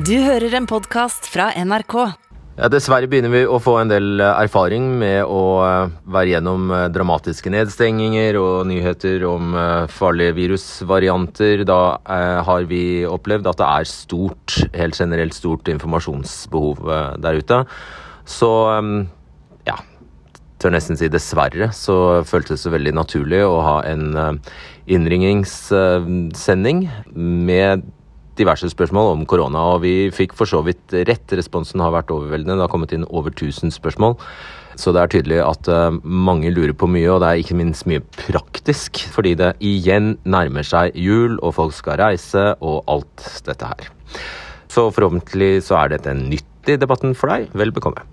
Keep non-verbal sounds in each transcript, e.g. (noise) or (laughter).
Du hører en podkast fra NRK. Ja, dessverre begynner vi å få en del eh, erfaring med å eh, være gjennom eh, dramatiske nedstenginger og nyheter om farlige virusvarianter. Da har vi opplevd at det er stort, helt generelt stort informasjonsbehov der ute. Så ja, tør nesten si dessverre, så føltes det veldig naturlig å ha en innringingssending med diverse spørsmål om korona, og vi fikk for så vidt rett. Responsen har vært overveldende. Det har kommet inn over 1000 spørsmål. Så det er tydelig at uh, mange lurer på mye, og det er ikke minst mye praktisk. Fordi det igjen nærmer seg jul, og folk skal reise, og alt dette her. Så forhåpentlig så er dette en nyttig debatten for deg. Vel bekomme.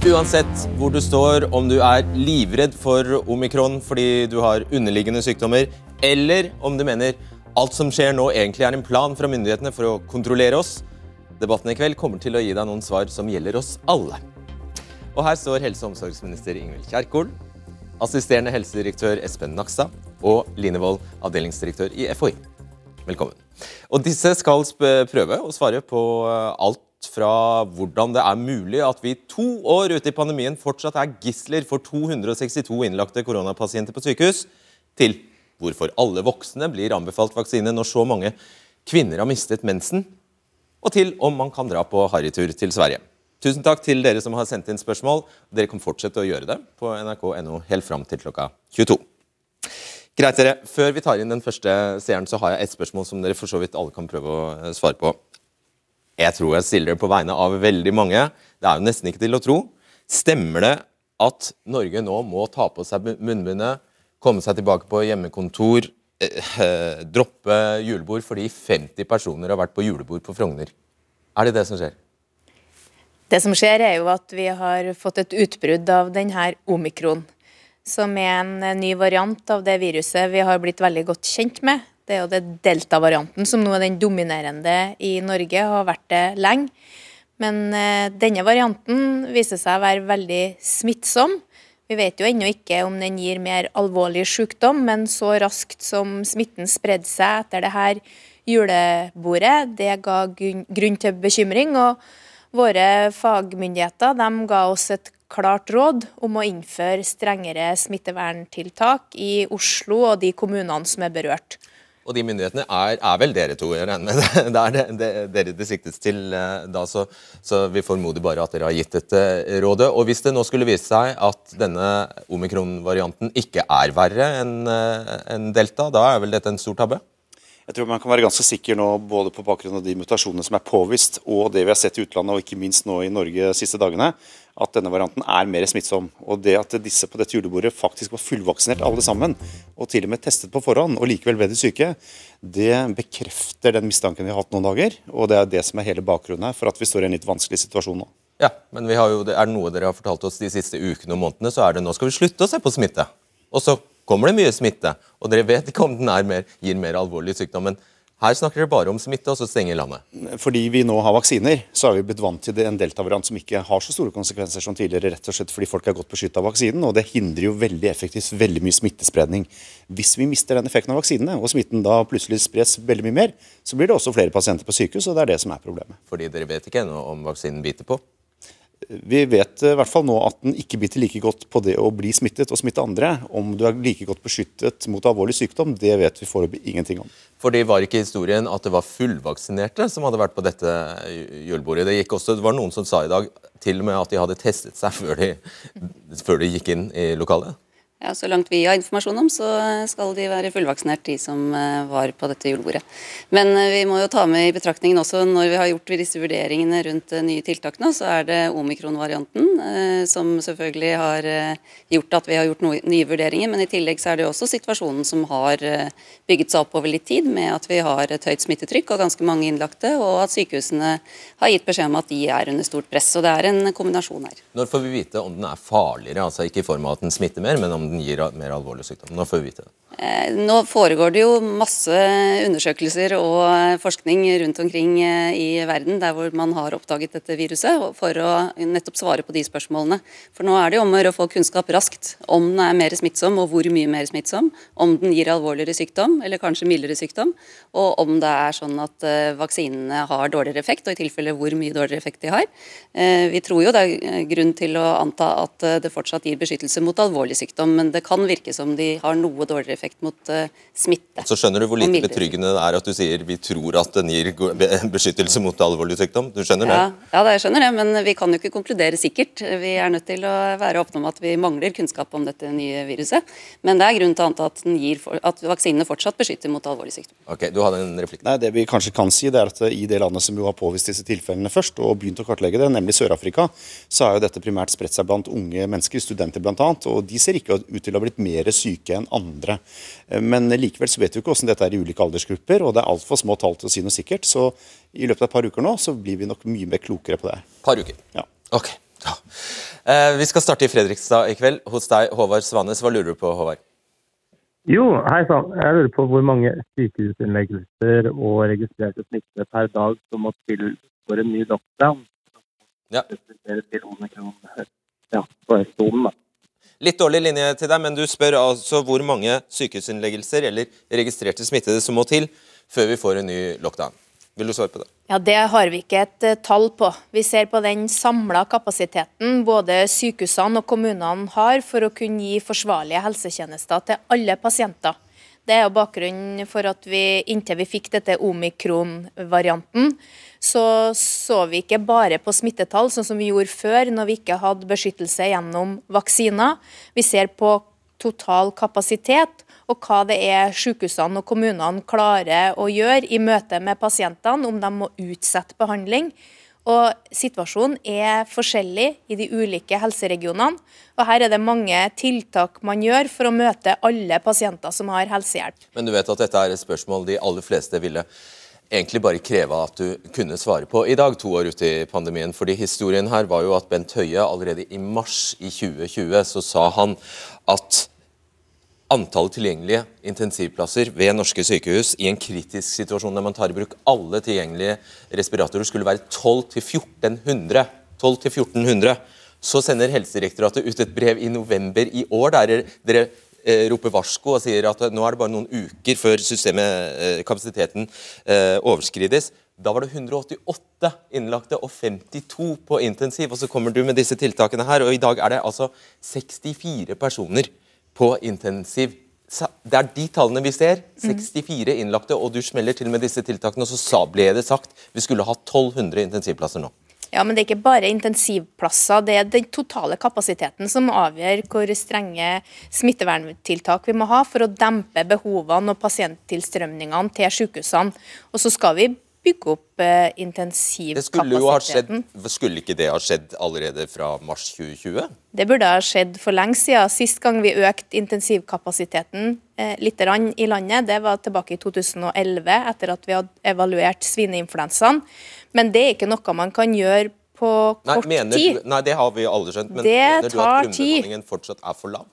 Uansett hvor du står, om du er livredd for omikron fordi du har underliggende sykdommer, eller om du mener alt som skjer nå egentlig er en plan fra myndighetene for å kontrollere oss, debatten i kveld kommer til å gi deg noen svar som gjelder oss alle. Og her står helse- og omsorgsminister Ingvild Kjerkol, assisterende helsedirektør Espen Nakstad og Line Wold, avdelingsdirektør i FHI. Velkommen. Og disse skal prøve å svare på eh, alt fra hvordan det er mulig at vi to år ute i pandemien fortsatt er gisler for 262 innlagte koronapasienter på sykehus, til hvorfor alle voksne blir anbefalt vaksine når så mange kvinner har mistet mensen, og til om man kan dra på harrytur til Sverige. Tusen takk til dere som har sendt inn spørsmål. Dere kan fortsette å gjøre det på nrk.no helt fram til klokka 22. Greit, dere. Før vi tar inn den første seeren, så har jeg et spørsmål som dere for så vidt alle kan prøve å svare på. Jeg tror jeg stiller det på vegne av veldig mange. Det er jo nesten ikke til å tro. Stemmer det at Norge nå må ta på seg munnbindet, komme seg tilbake på hjemmekontor, eh, droppe julebord fordi 50 personer har vært på julebord på Frogner? Er det det som skjer? Det som skjer, er jo at vi har fått et utbrudd av denne omikron, som er en ny variant av det viruset vi har blitt veldig godt kjent med. Det er jo det delta-varianten som nå er den dominerende i Norge, og har vært det lenge. Men eh, denne varianten viser seg å være veldig smittsom. Vi vet jo ennå ikke om den gir mer alvorlig sykdom, men så raskt som smitten spredde seg etter det her julebordet, det ga grunn til bekymring. og Våre fagmyndigheter de ga oss et klart råd om å innføre strengere smitteverntiltak i Oslo og de kommunene som er berørt. Og de myndighetene er, er, vel dere to, jeg regner med. (laughs) Det er det, det, dere det siktes til eh, da, så, så, vi formoder bare at dere har gitt dette rådet. Og hvis det nå skulle vise seg at denne omikron-varianten ikke er verre enn eh, en delta, da er vel dette en stor tabbe? Jeg tror man kan være ganske sikker nå, både på bakgrunn av de mutasjonene som er påvist, og det vi har sett i utlandet, og ikke minst nå i Norge de siste dagene, at denne varianten er mer smittsom. Og det at disse på dette julebordet faktisk var fullvaksinert alle sammen, og til og med testet på forhånd, og likevel ble de syke, det bekrefter den mistanken vi har hatt noen dager. Og det er det som er hele bakgrunnen her for at vi står i en litt vanskelig situasjon nå. Ja, men jo, er det noe dere har fortalt oss de siste ukene og månedene, så er det nå skal vi slutte å se på smitte. Og så kommer det mye smitte, og dere vet ikke om den mer, gir mer alvorlig sykdom. men her snakker dere bare om smitte, og så stenger landet. Fordi vi nå har vaksiner, så har vi blitt vant til en deltavariant som ikke har så store konsekvenser som tidligere, rett og slett fordi folk er godt beskytta av vaksinen. Og det hindrer jo veldig effektivt veldig mye smittespredning. Hvis vi mister den effekten av vaksinene, og smitten da plutselig spres veldig mye mer, så blir det også flere pasienter på sykehus, og det er det som er problemet. Fordi dere vet ikke ennå om vaksinen biter på? Vi vet i hvert fall nå at den ikke biter like godt på det å bli smittet og smitte andre. Om du er like godt beskyttet mot alvorlig sykdom, det vet vi foreløpig ingenting om. For det var ikke historien at det var fullvaksinerte som hadde vært på dette julebordet. Det, også, det var noen som sa i dag til og med at de hadde testet seg før de, før de gikk inn i lokalet. Ja, Så langt vi har informasjon om, så skal de være fullvaksinert, de som eh, var på dette julebordet. Men eh, vi må jo ta med i betraktningen også, når vi har gjort disse vurderingene rundt eh, nye tiltakene, så er det omikron-varianten som selvfølgelig har gjort at vi har gjort nye vurderinger. Men i tillegg så er det jo også situasjonen som har bygget seg opp over litt tid, med at vi har et høyt smittetrykk og ganske mange innlagte, og at sykehusene har gitt beskjed om at de er under stort press. Så det er en kombinasjon her. Når får vi vite om den er farligere, altså ikke i form av at den smitter mer, men om den gir mer alvorlig sykdom? Nå får vi vite det. Eh, nå foregår det jo masse undersøkelser og forskning rundt omkring eh, i verden der hvor man har oppdaget dette viruset, for å nettopp svare på de spørsmålene. For nå er det jo om å få kunnskap raskt om den er mer smittsom og hvor mye mer smittsom, om den gir alvorligere sykdom eller kanskje mildere sykdom, og om det er sånn at eh, vaksinene har dårligere effekt, og i tilfelle hvor mye dårligere effekt de har. Vi tror jo det er grunn til å anta at det fortsatt gir beskyttelse mot alvorlig sykdom, men det kan virke som de har noe dårligere effekt effekt mot uh, smitte. Så skjønner du hvor lite betryggende det er at du sier vi tror at den gir beskyttelse mot alvorlig sykdom? Du skjønner det? Ja, ja, jeg skjønner det, men vi kan jo ikke konkludere sikkert. Vi er nødt til å være åpne om at vi mangler kunnskap om dette nye viruset. Men det er grunn til å anta at, for, at vaksinene fortsatt beskytter mot alvorlig sykdom. Ok, du hadde en replikk. Nei, Det vi kanskje kan si, det er at i det landet som jo har påvist disse tilfellene først, og begynt å kartlegge det, nemlig Sør-Afrika, så har jo dette primært spredt seg blant unge mennesker, studenter bl.a. Og de ser ikke ut til å ha blitt mer syke enn andre. Men likevel så vet vi ikke hvordan dette er i ulike aldersgrupper, og det er altfor små tall til å si noe sikkert. Så i løpet av et par uker nå så blir vi nok mye mer klokere på det her. Par uker? Ja. Ok. Ja. Eh, vi skal starte i Fredrikstad i kveld. Hos deg, Håvard Svanes. Hva lurer du på, Håvard? Jo, hei sann. Jeg lurer på hvor mange sykehusinnleggelser og registrerte smittede per dag som må til for en ny lockdown. Ja. Ja, på Østfolen, da. Litt dårlig linje til deg, men du spør altså hvor mange sykehusinnleggelser eller registrerte smittede som må til før vi får en ny lockdown. Vil du svare på det? Ja, Det har vi ikke et uh, tall på. Vi ser på den samla kapasiteten både sykehusene og kommunene har for å kunne gi forsvarlige helsetjenester til alle pasienter. Det er jo bakgrunnen for at vi inntil vi fikk dette omikron-varianten, så så vi ikke bare på smittetall, sånn som vi gjorde før når vi ikke hadde beskyttelse gjennom vaksiner. Vi ser på total kapasitet og hva det er sykehusene og kommunene klarer å gjøre i møte med pasientene, om de må utsette behandling. Og Situasjonen er forskjellig i de ulike helseregionene. og Her er det mange tiltak man gjør for å møte alle pasienter som har helsehjelp. Men du vet at dette er et spørsmål de aller fleste ville egentlig bare kreve at du kunne svare på i dag, to år ute i pandemien. Fordi historien her var jo at Bent Høie allerede i mars i 2020 så sa han at antallet tilgjengelige intensivplasser ved norske sykehus i en kritisk situasjon der man tar i bruk alle tilgjengelige respiratorer, skulle være 12-1400. 12-1400. Så sender Helsedirektoratet ut et brev i november i år der dere eh, roper varsko og sier at nå er det bare noen uker før systemet, eh, kapasiteten eh, overskrides. Da var det 188 innlagte og 52 på intensiv. Og så kommer du med disse tiltakene her, og i dag er det altså 64 personer på intensiv. Det er de tallene vi ser. 64 innlagte, og du smeller til med disse tiltakene. Og så ble det sagt vi skulle ha 1200 intensivplasser nå. Ja, men det er ikke bare intensivplasser. Det er den totale kapasiteten som avgjør hvor strenge smitteverntiltak vi må ha for å dempe behovene og pasienttilstrømningene til sykehusene. Og så skal vi bygge opp eh, intensivkapasiteten. Skulle, skulle ikke det ha skjedd allerede fra mars 2020? Det burde ha skjedd for lenge siden. Sist gang vi økte intensivkapasiteten eh, litt i landet, det var tilbake i 2011, etter at vi hadde evaluert svineinfluensaen. Men det er ikke noe man kan gjøre på kort nei, mener, tid. Nei, det har vi alle skjønt. Men det mener du at grunnbemanningen fortsatt er for lav?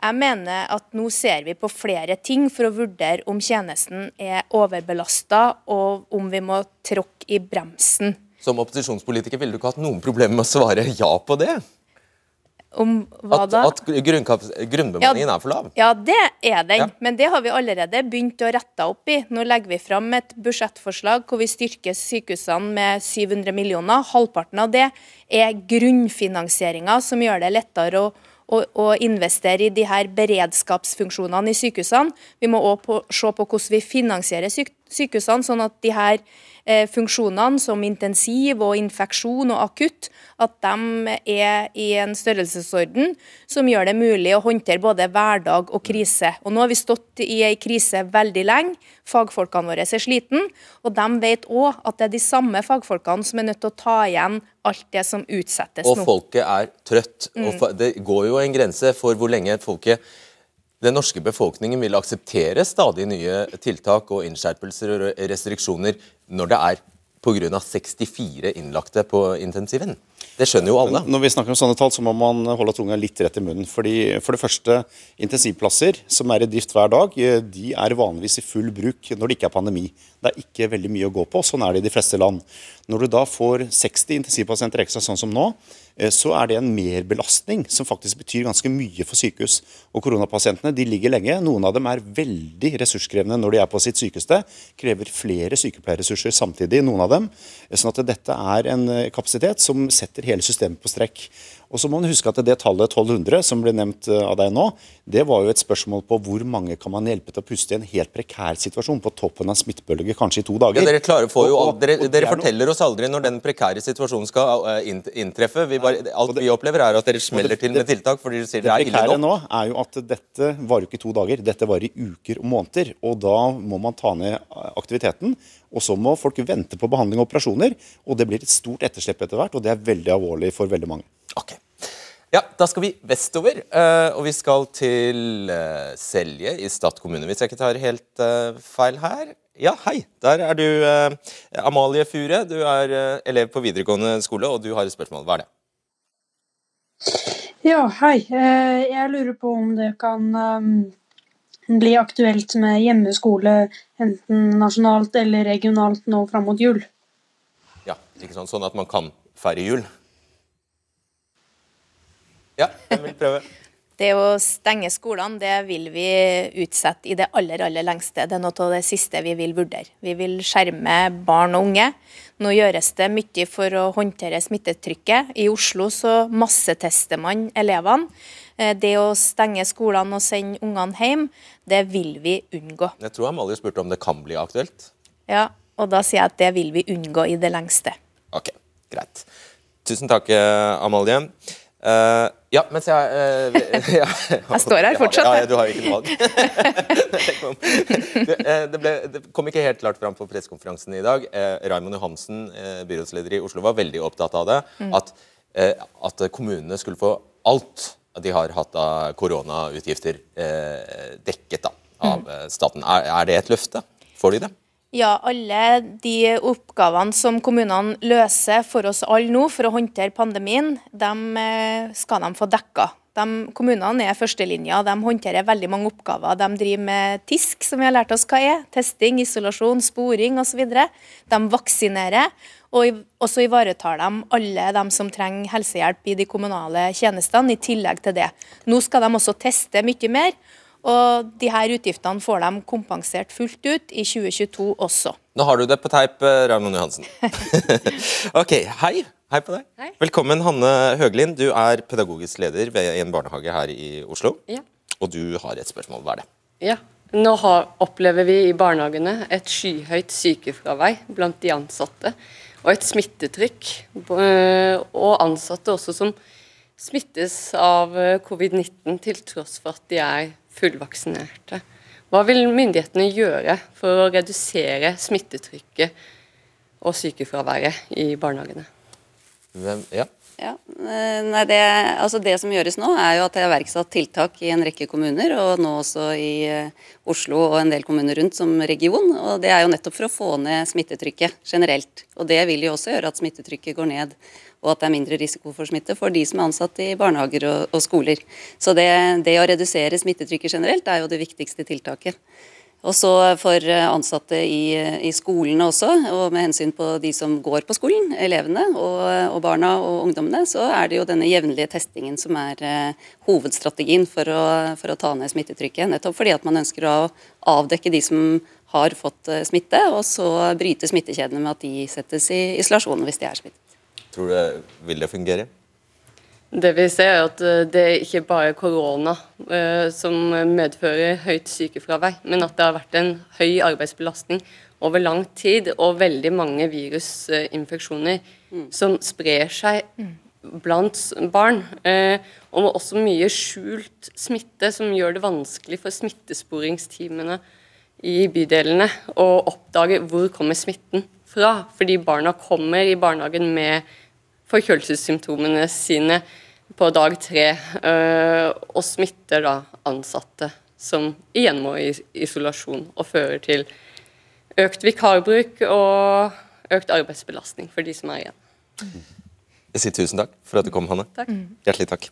Jeg mener at nå ser vi på flere ting for å vurdere om tjenesten er overbelasta, og om vi må tråkke i bremsen. Som opposisjonspolitiker ville du ikke hatt noen problemer med å svare ja på det? Om hva at, da? At grunnbemanningen ja, er for lav? Ja, det er den. Ja. Men det har vi allerede begynt å rette opp i. Nå legger vi fram et budsjettforslag hvor vi styrker sykehusene med 700 millioner. Halvparten av det er grunnfinansieringa, som gjør det lettere å å, å investere i de her beredskapsfunksjonene i sykehusene. Vi må òg se på hvordan vi finansierer syk sykehusene, sånn at de her eh, funksjonene som intensiv og infeksjon og akutt, at de er i en størrelsesorden som gjør det mulig å håndtere både hverdag og krise. Og Nå har vi stått i ei krise veldig lenge. Fagfolkene våre er sliten, og de vet òg at det er de samme fagfolkene som er nødt til å ta igjen alt det som utsettes og nå. Og folket er trøtt. Mm. Og det går jo en grense for hvor lenge folket den norske befolkningen vil akseptere stadig nye tiltak og innskjerpelser og restriksjoner når det er pga. 64 innlagte på intensiven. Det skjønner jo alle. Når vi snakker om sånne tall, så må man holde tunga litt rett i munnen. Fordi For det første, intensivplasser som er i drift hver dag, eh, de er vanligvis i full bruk når det ikke er pandemi. Det er ikke veldig mye å gå på. Sånn er det i de fleste land. Når du da får 60 intensivpasienter ekstra, sånn som nå, så er det en merbelastning som faktisk betyr ganske mye for sykehus. Og Koronapasientene de ligger lenge. Noen av dem er veldig ressurskrevende når de er på sitt sykeste. Krever flere sykepleierressurser samtidig, noen av dem. Sånn at dette er en eh, kapasitet som setter hele systemet på strekk. Og så må man huske at Det tallet 1200 som ble nevnt eh, av deg nå, det var jo et spørsmål på hvor mange kan man hjelpe til å puste i en helt prekær situasjon på toppen av smittebølge, kanskje i to dager. Ja, dere, klarer, får jo, og, og, dere, dere forteller oss aldri når den prekære situasjonen skal uh, inntreffe. Vi bare, alt vi opplever, er at dere smeller til med tiltak fordi dere sier det, er ille nok. Det prekære nå er jo at dette varer jo ikke to dager, dette varer i uker og måneder. Og da må man ta ned aktiviteten. Og så må folk vente på behandling og operasjoner. Og det blir et stort etterslep etter hvert, og det er veldig alvorlig for veldig mange. Ok. Ja, Da skal vi vestover, uh, og vi skal til uh, Selje i Stad kommune. Hvis jeg ikke tar helt uh, feil her. Ja, hei. Der er du Amalie Fure. Du er elev på videregående skole, og du har et spørsmål. Hva er det? Ja, hei. Jeg lurer på om det kan bli aktuelt med hjemmeskole enten nasjonalt eller regionalt nå fram mot jul. Ja, ikke sant? Sånn at man kan feire jul? Ja, jeg vil prøve. (laughs) Det å stenge skolene det vil vi utsette i det aller aller lengste. Det er noe av det siste vi vil vurdere. Vi vil skjerme barn og unge. Nå gjøres det mye for å håndtere smittetrykket. I Oslo så massetester man elevene. Eh, det å stenge skolene og sende ungene hjem, det vil vi unngå. Jeg tror Amalie spurte om det kan bli aktuelt. Ja, og da sier jeg at det vil vi unngå i det lengste. Ok, greit. Tusen takk, eh, Amalie. Uh, ja, mens jeg uh, (laughs) ja, Jeg står her fortsatt. Ja, ja, du har jo ikke noe valg. (laughs) det, eh, det, ble, det, kom ikke helt klart fram på pressekonferansen i dag. Uh, Raymond Johansen, byrådsleder i Oslo, var veldig opptatt av det. Mm. At, at, kommunene skulle få alt de har hatt av koronautgifter dekket da, av mm. staten. Er, er det et løfte? Får de det? Ja, alle de oppgavene som kommunene løser for oss alle nå for å håndtere pandemien, dem eh, skal de få dekka. De, kommunene er førstelinja, de håndterer veldig mange oppgaver. De driver med TISK, som vi har lært oss hva er. Testing, isolasjon, sporing osv. De vaksinerer, og så ivaretar de alle de som trenger helsehjelp i de kommunale tjenestene, i tillegg til det. Nå skal de også teste mye mer. Og de her utgiftene får de kompensert fullt ut i 2022 også. Nå har du det på teip, eh, Raymond Johansen. (laughs) ok, hei. Hei på deg. Hei. Velkommen, Hanne Høglind. Du er pedagogisk leder ved en barnehage her i Oslo. Ja. Og du har et spørsmål. Hva er det? Ja. Nå har, opplever vi i barnehagene et skyhøyt sykefravær blant de ansatte. Og et smittetrykk. Eh, og ansatte også som smittes av eh, covid-19 til tross for at de er fullvaksinerte. Hva vil myndighetene gjøre for å redusere smittetrykket og sykefraværet i barnehagene? Hvem, ja. Ja, eh, nei, det, altså det, som gjøres nå, er jo at det er iverksatt tiltak i en rekke kommuner, og nå også i eh, Oslo og en del kommuner rundt som region. og Det er jo nettopp for å få ned smittetrykket generelt. og Det vil jo også gjøre at smittetrykket går ned og at det er mindre risiko for smitte for de som er ansatt i barnehager og, og skoler. Så det, det, å redusere smittetrykket generelt er jo det viktigste tiltaket. Og så for ansatte i, i skolene også, og med hensyn på de som går på skolen, elevene og, og barna og ungdommene, så er det jo denne jevnlige testingen som er uh, hovedstrategien for å, for å, ta ned smittetrykket. Nettopp fordi at man ønsker å avdekke de som har fått smitte, og så bryte smittekjedene med at de settes i isolasjon hvis de er smittet. Tror du vil det fungere? Det vi ser er at eh, det er ikke bare korona uh, som medfører høyt sykefravær, men at det har vært en høy arbeidsbelastning over lang tid og veldig mange virusinfeksjoner mm. som sprer seg blant barn. Uh, og også mye skjult smitte som gjør det vanskelig for smittesporingsteamene i bydelene å oppdage hvor kommer smitten fra. Fordi barna kommer i barnehagen med forkjølelsessymptomene sine på dag tre, øh, og smitter da ansatte, som igjen må i isolasjon og fører til økt vikarbruk og økt arbeidsbelastning for de som er igjen. Jeg sier tusen takk for at du kom, Hanne. Takk. Hjertelig takk.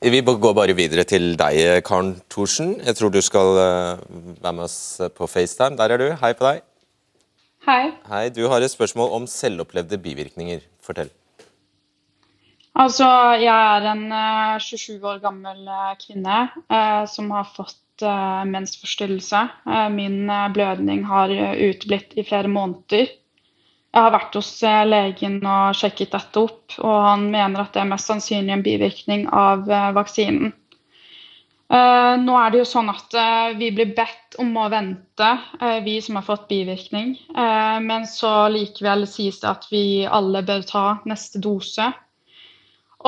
Vi går bare videre til deg, Karen Thorsen. Jeg tror du skal eh, være med oss på FaceTime. Der er du. Hei på deg. Hei. Hei, Du har et spørsmål om selvopplevde bivirkninger. Fortell. Altså, jeg er en uh, 27 år gammel uh, kvinne uh, som har fått eh, mensforstyrrelse. Eh, min eh, blødning har eh, uteblitt i flere måneder. Jeg har vært hos eh, legen og sjekket dette opp, og han mener at det er mest sannsynlig en bivirkning av eh, vaksinen. Eh, nå er det jo sånn at eh, vi blir bedt om å vente, eh, vi som har fått bivirkning. Eh, men så likevel sies det at vi alle bør ta neste dose.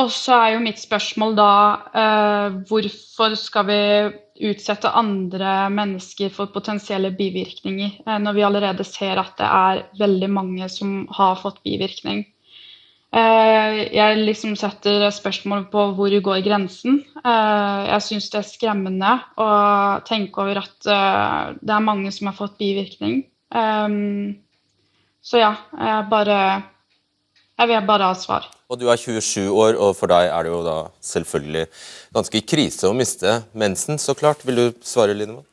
Og så er jo mitt spørsmål da eh, hvorfor skal vi utsette andre mennesker for potensielle bivirkninger, eh, når vi allerede ser at det er veldig mange som har fått bivirkning. Eh, jeg liksom setter spørsmål på hvor går grensen. Eh, jeg syns det er skremmende å tenke over at eh, det er mange som har fått bivirkning. Um, så ja, jeg bare Jeg vil bare ha svar. Og Du er 27 år, og for deg er det jo da selvfølgelig ganske krise å miste mensen. Så klart. Vil du svare, Linemann?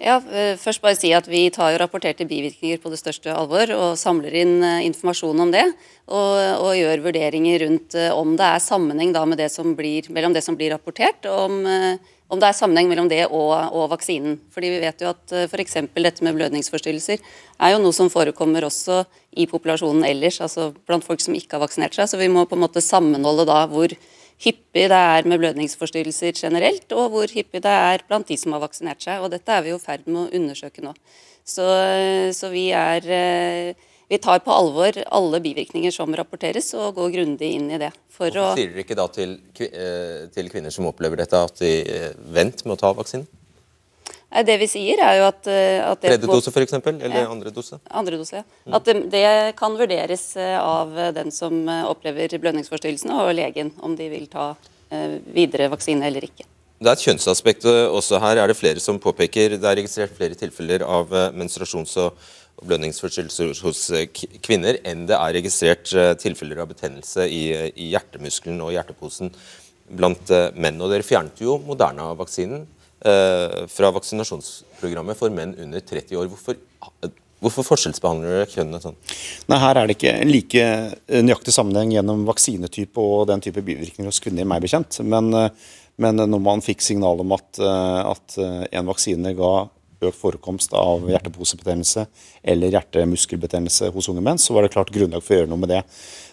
Ja, eh, først bare si at Vi tar jo rapporterte bivirkninger på det største alvor og samler inn eh, informasjon om det. Og, og gjør vurderinger rundt eh, om det er sammenheng da med det som blir, mellom det som blir rapportert, og om, om det er sammenheng mellom det og, og vaksinen. Fordi Vi vet jo at f.eks. dette med blødningsforstyrrelser er jo noe som forekommer også i populasjonen ellers, altså blant folk som ikke har vaksinert seg. Så vi må på en måte sammenholde da hvor hyppig det er med blødningsforstyrrelser generelt, og hvor hyppig det er blant de som har vaksinert seg. og Dette er vi jo i ferd med å undersøke nå. Så, så vi, er, eh, vi tar på alvor alle bivirkninger som rapporteres, og går grundig inn i det. For å, Sier dere ikke da til, eh, til kvinner som opplever dette, at de venter vent med å ta vaksinen? Nei, det vi sier er jo at, eh, at det Tredje dose, f.eks., eller andre dose? Andre dose, ja. At det, det kan vurderes eh, av den som eh, opplever blødningsforstyrrelsene, og legen, om de vil ta eh, videre vaksine eller ikke. Det er et kjønnsaspekt eh, også her. er det flere som påpeker Det er registrert flere tilfeller av eh, menstruasjons- og og blødningsforstyrrelser hos eh, kvinner enn det er registrert eh, tilfeller av betennelse i, i hjertemuskelen og hjerteposen blant eh, menn. Og dere fjernet jo Moderna-vaksinen eh, fra vaksinasjonsprogrammet for menn under 30 år. Hvorfor, hvorfor forskjellsbehandler dere kjønnene sånn? Nei, Her er det ikke en like nøyaktig sammenheng gjennom vaksinetype og den type bivirkninger hos kvinner, meg bekjent. Men, men når man fikk signal om at, at en vaksine ga økt forekomst av hjerteposebetennelse eller hjertemuskelbetennelse hos unge menn, så var det klart grunnlag for å gjøre noe med det.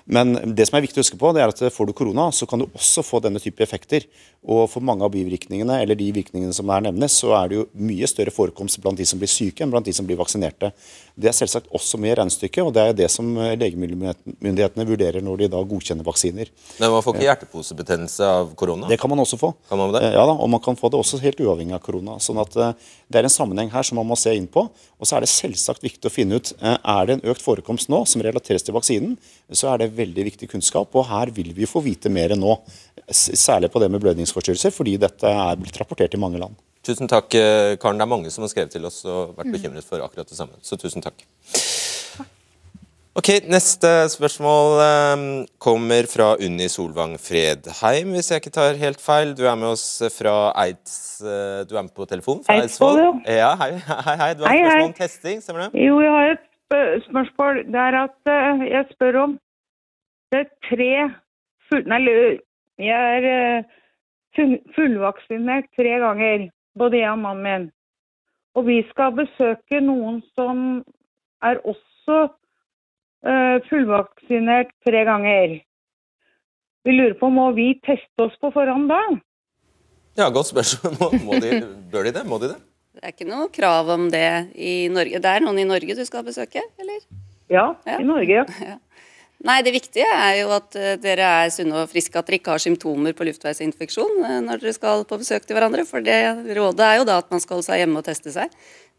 Men det som er viktig å huske på, det er at får du korona, så kan du også få denne type effekter. Og for mange av bivirkningene, eller de virkningene som her nevnes, så er det jo mye større forekomst blant de som blir syke, enn blant de som blir vaksinerte. Det er selvsagt også med i regnestykket, og det er det som legemiddelmyndighetene vurderer når de da godkjenner vaksiner. Men Man får ikke hjerteposebetennelse av korona? Det kan man også få. Kan man det? Eh, Ja da, og man kan få det også helt uavhengig av korona. Sånn at eh, Det er en sammenheng her som man må se inn på. Og så er det selvsagt viktig å finne ut eh, er det en økt forekomst nå som relateres til vaksinen. Så er det veldig viktig kunnskap, og her vil vi få vite mer nå. Særlig på det med blødningsforstyrrelser, fordi dette er blitt rapportert i mange land. Tusen takk, eh, Karen. Det er mange som har skrevet til oss og vært bekymret for akkurat det samme. Så tusen takk. Ok, Neste spørsmål eh, kommer fra Unni Solvang Fredheim, hvis jeg ikke tar helt feil. Du er med oss fra Eids... eh, Du er med på telefon fra Eidsvoll, Eidsvoll? Ja, hei, hei, hei. Du har Hei, et spørsmål om testing, stemmer det? Jo, jeg har et spørsmål. Det er at jeg spør om det er tre full... Nei, jeg er eh, fullvaksinert tre ganger, både jeg og mannen min. Og vi skal besøke noen som er også eh, fullvaksinert tre ganger. Vi lurer på, må vi teste oss på forhånd da? Ja, Godt spørsmål. Må, må de, bør de det? Må de det? Det er ikke noe krav om det i Norge. Det er noen i Norge du skal besøke, eller? Ja, i Norge. Ja. (laughs) Nei, det viktige er jo at eh, dere er sunne og friske, at dere ikke har symptomer på luftveisinfeksjon eh, når dere skal på besøk til hverandre. For det rådet er jo da at man skal holde seg hjemme og teste seg.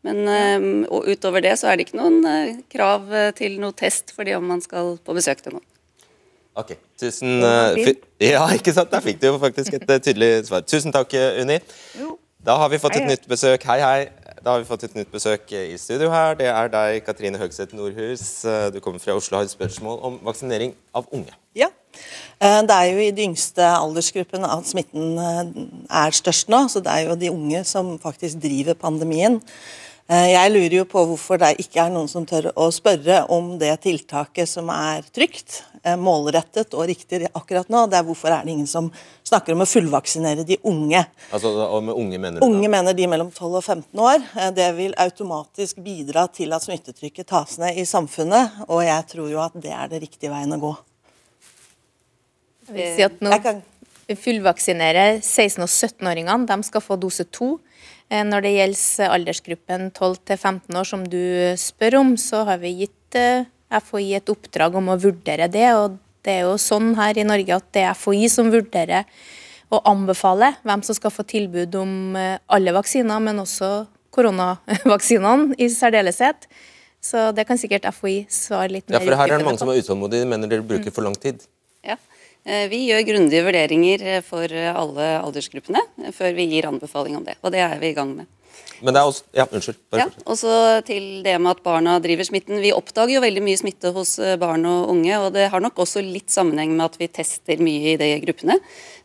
Men eh, og utover det så er det ikke noen krav til noe test fordi om man skal på besøk til noen. Ok, tusen (laughs) Ja, ikke sant? Der fikk du jo faktisk et tydelig svar. Tusen takk, Unni. Da har vi fått et nytt besøk. Hei, hei. Da har vi fått et nytt besøk i studio her. Det er deg, Katrine Høgseth Nordhus. Eh, Du kommer fra Oslo og har et spørsmål om vaksinering av unge. Ja. Eh, Det er jo i de yngste aldersgruppene at smitten eh, er størst nå, så det er jo de unge som faktisk driver pandemien. Eh, Jeg lurer jo på hvorfor det ikke er noen som tør å spørre om det tiltaket som er trygt, eh, målrettet og riktig akkurat nå. Det er hvorfor er det ingen som snakker om å fullvaksinere de unge. Altså, og med unge mener du da? Unge mener de mellom 12 og 15 år. Eh, Det vil automatisk bidra til at smittetrykket tas ned i samfunnet, og jeg tror jo at det er det riktige veien å gå. Jeg vil si at nå Fullvaksinere 16- og 17-åringene. De skal få dose to. Eh, Når det gjelder aldersgruppen 12-15 år, som du spør om, så har vi gitt eh, FHI et oppdrag om å vurdere det. og Det er jo sånn her i Norge at det er FHI som vurderer og anbefaler hvem som skal få tilbud om eh, alle vaksiner, men også koronavaksinene i særdeleshet. Så det kan sikkert FHI svare litt Ja, Eh, Ja, for her er det mange som er utålmodige, mener dere bruker for lang tid. Ja. Eh, Vi gjør grundige vurderinger eh, for eh, alle aldersgruppene før vi gir anbefaling om det. Og det er vi i gang med. Men det er også Ja, unnskyld. Ja, og så til det med at barna driver smitten. Vi oppdager jo veldig mye smitte hos barn og unge, og det har nok også litt sammenheng med at vi tester mye i de gruppene.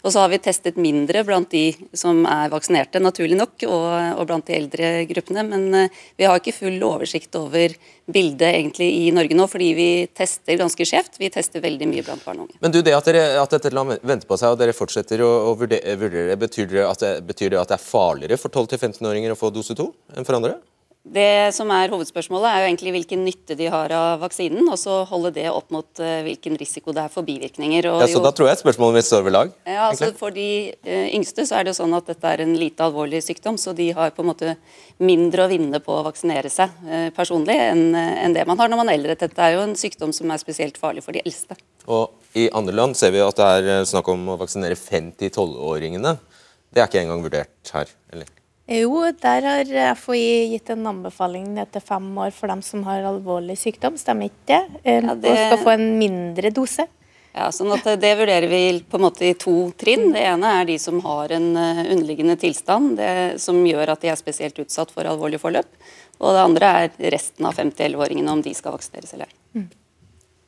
Og så har vi testet mindre blant de som er vaksinerte, naturlig nok, og, og blant de eldre gruppene. Men vi har ikke full oversikt over bildet egentlig i Norge nå, fordi vi tester ganske skjevt. Vi tester veldig mye blant barn og unge. Men du, det at, dere, at dette lar venter på seg, og dere fortsetter å, å vurdere, vurdere betyr, det at det, betyr det at det er farligere for 12-15-åringer å få dose to enn for andre? Det som er hovedspørsmålet er jo egentlig hvilken nytte de har av vaksinen, og så holde det opp mot eh, hvilken risiko det er for bivirkninger. Og Ja, så jo- Da tror jeg spørsmålet mitt står ved lag. Ja, altså. For de eh, yngste så er det jo sånn at dette er en lite alvorlig sykdom, så de har på en måte mindre å vinne på å vaksinere seg eh, personlig enn enn det man har når man er eldre. Dette er jo en sykdom som er spesielt farlig for de eldste. Og I andre land ser vi at det er snakk om å vaksinere 5-12-åringene. Det er ikke engang vurdert her. eller? Jo, der har FHI gitt en anbefaling ned til fem år for dem som har alvorlig sykdom. Stemmer ikke det? Eh, Ja, det- Og skal få en mindre dose. Ja, sånn at Det vurderer vi på en måte i to trinn. Det ene er de som har en eh, underliggende tilstand det, som gjør at de er spesielt utsatt for alvorlig forløp. Og det andre er resten av 50-11-åringene, om de skal vaksineres eller ei.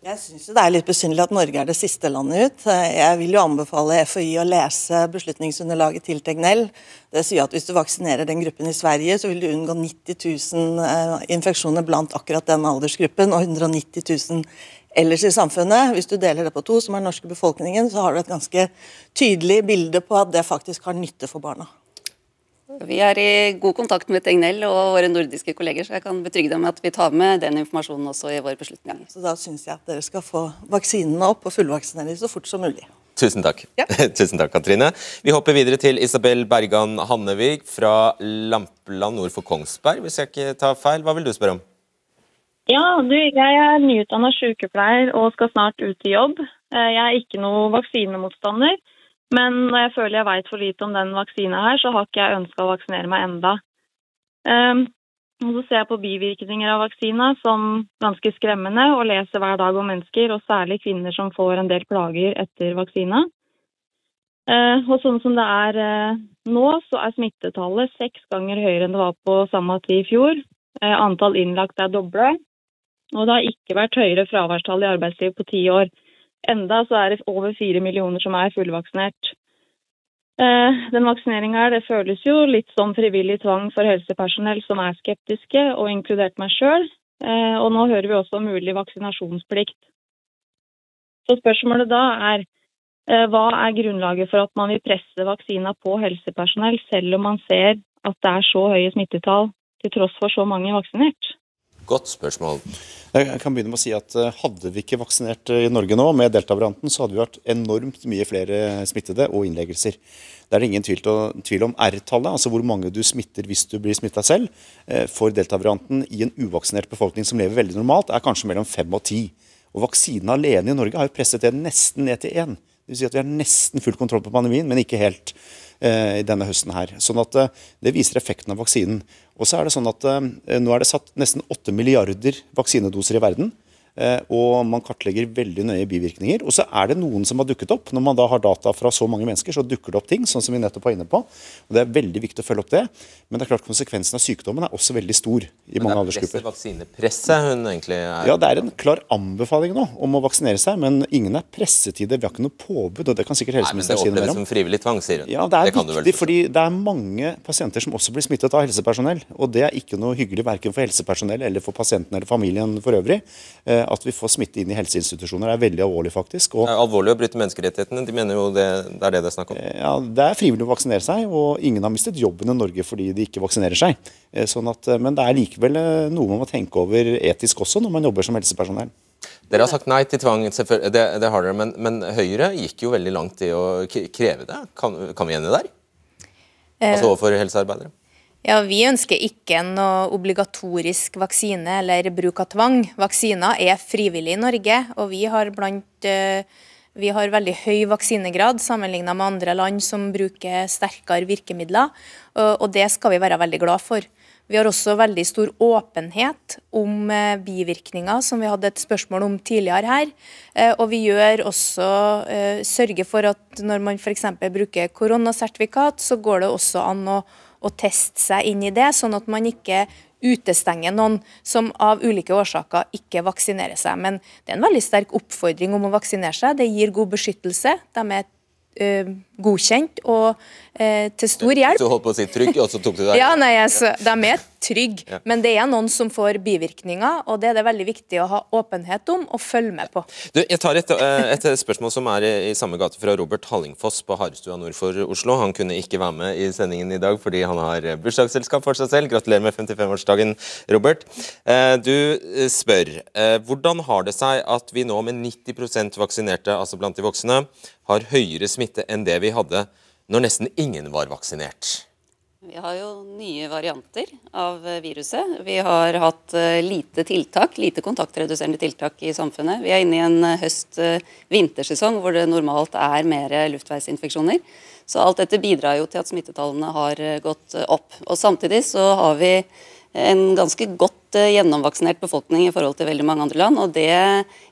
Jeg syns det er litt besynderlig at Norge er det siste landet ut. Jeg vil jo anbefale FHI å lese beslutningsunderlaget til Tegnell. Det sier at hvis du vaksinerer den gruppen i Sverige, så vil du unngå 90 000 eh, infeksjoner blant akkurat den aldersgruppen, og 190 000 ellers i samfunnet. Hvis du deler det på to, som er den norske befolkningen, så har du et ganske tydelig bilde på at det faktisk har nytte for barna. Vi er i god kontakt med Tegnell og våre nordiske kolleger, så jeg kan betrygge dem med at vi tar med den informasjonen også i våre beslutninger. Så da syns jeg at dere skal få vaksinene opp og fullvaksinere så fort som mulig. Tusen takk. (laughs) Tusen takk, Katrine. Vi hopper videre til Isabel Bergan Hannevig fra Lampeland nord for Kongsberg, hvis jeg ikke tar feil. Hva vil du spørre om? Ja, du, jeg er nyutdanna sykepleier og skal snart ut i jobb. Eh, Jeg er ikke noe vaksinemotstander, men når jeg føler jeg veit for lite om den vaksina her, så har ikke jeg ønska å vaksinere meg enda. Um, og så ser jeg på bivirkninger av vaksina som ganske skremmende, og leser hver dag om mennesker, og særlig kvinner som får en del plager etter vaksina. Eh, og sånn som det er eh, nå, så er smittetallet seks ganger høyere enn det var på samme tid i fjor. Eh, antall innlagt er doble. Og det har ikke vært høyere fraværstall i arbeidslivet på ti år. Enda så er det over fire millioner som er fullvaksinert. Eh, den vaksineringa her, det føles jo litt som frivillig tvang for helsepersonell som er skeptiske, og inkludert meg sjøl. Eh, og nå hører vi også om mulig vaksinasjonsplikt. Så spørsmålet da er eh, hva er grunnlaget for at man vil presse vaksina på helsepersonell, selv om man ser at det er så høye smittetall til tross for så mange vaksinert? Godt spørsmål. Jeg kan begynne med å si at eh, Hadde vi ikke vaksinert eh, i Norge nå med delta-varianten, så hadde vi vært enormt mye flere smittede og innleggelser. Det er ingen tvil, om R-tallet, altså hvor mange du smitter hvis du blir smitta selv, eh, for delta-varianten i en uvaksinert befolkning som lever veldig normalt, er kanskje mellom fem og ti. Og Vaksinen alene i Norge har jo presset det nesten ned til én. Det vil si at vi har nesten full kontroll på pandemien, men ikke helt eh, denne høsten her. Sånn at eh, Det viser effekten av vaksinen. Og så er det sånn at eh, Nå er det satt nesten 8 milliarder vaksinedoser i verden. Eh, og man kartlegger veldig nøye bivirkninger. Og så er det noen som har dukket opp. Når man da har data fra så mange mennesker, så dukker det opp ting, sånn som vi nettopp var inne på. Og Det er veldig viktig å følge opp det. Men det er klart konsekvensen av sykdommen er også veldig stor i mange aldersgrupper. vaksinepresset hun egentlig er Ja, det er en klar anbefaling nå om å vaksinere seg, men ingen er presset i det. Vi har ikke noe påbud, og det kan sikkert det helseministeren si noe mer om. som frivillig tvang, sier hun. Ja, det er kan du vel viktig, fordi det er mange pasienter som også blir smittet av helsepersonell. Og det er ikke noe hyggelig verken for helsepersonell eller for pasienten eller familien for øvrig. Eh, At vi får smitte inn i helseinstitusjoner. Det er veldig alvorlig, faktisk. Og Det er alvorlig å bryte menneskerettighetene. De mener jo det, det er det det er snakk om. ja, det er frivillig å vaksinere seg, og ingen har mistet jobben i Norge fordi de ikke vaksinerer seg. Eh, Sånn at, eh, men det er likevel eh, noe man må tenke over etisk også når man jobber som helsepersonell. Dere har sagt nei til tvang, det, det har dere, men, men Høyre gikk jo veldig langt i å kreve det. Kan, kan vi det der? Eh, Altså overfor helsearbeidere? Ja, Vi ønsker ikke noe obligatorisk vaksine eller bruk av tvang. Vaksiner er frivillig i Norge, og vi har, blant, eh, vi har veldig høy vaksinegrad sammenlignet med andre land som bruker sterkere virkemidler, og det skal vi være veldig glad for. Vi har også veldig stor åpenhet om eh, bivirkninger, som vi hadde et spørsmål om tidligere her. Eh, Og vi gjør også sørger for at når man f.eks. bruker koronasertifikat, så går det også an å, å teste seg inn i det, sånn at man ikke utestenger noen som av ulike årsaker ikke vaksinerer seg. Men det er en veldig sterk oppfordring om å vaksinere seg. Det gir god beskyttelse. De er eh, godkjent og eh, til stor hjelp. Du holdt på å si trygg, og så tok du deg Ja, nei, altså, De er trygge, Ja. men det er noen som får bivirkninger, og det er det veldig viktig å ha åpenhet om og følge med på. Du, jeg tar et, eh, et spørsmål som er i, i samme gate fra Robert Hallingfoss på Harestua nord for Oslo. Han kunne ikke være med i sendingen i dag fordi han har eh, bursdagsselskap for seg selv. Gratulerer med 55-årsdagen, Robert. Eh, Du eh, spør eh, hvordan har det seg at vi nå med 90% vaksinerte, altså blant de voksne, har høyere smitte enn det vi hadde når nesten ingen var vaksinert? Vi har jo nye varianter av eh, viruset. Vi har hatt eh, lite tiltak, lite kontaktreduserende tiltak i samfunnet. Vi er inne i en eh, høst-vintersesong hvor det normalt er mer luftveisinfeksjoner. Så alt dette bidrar jo til at smittetallene har eh, gått eh, opp. Og samtidig så har vi en ganske godt gjennomvaksinert befolkning i forhold til veldig mange andre land. Og det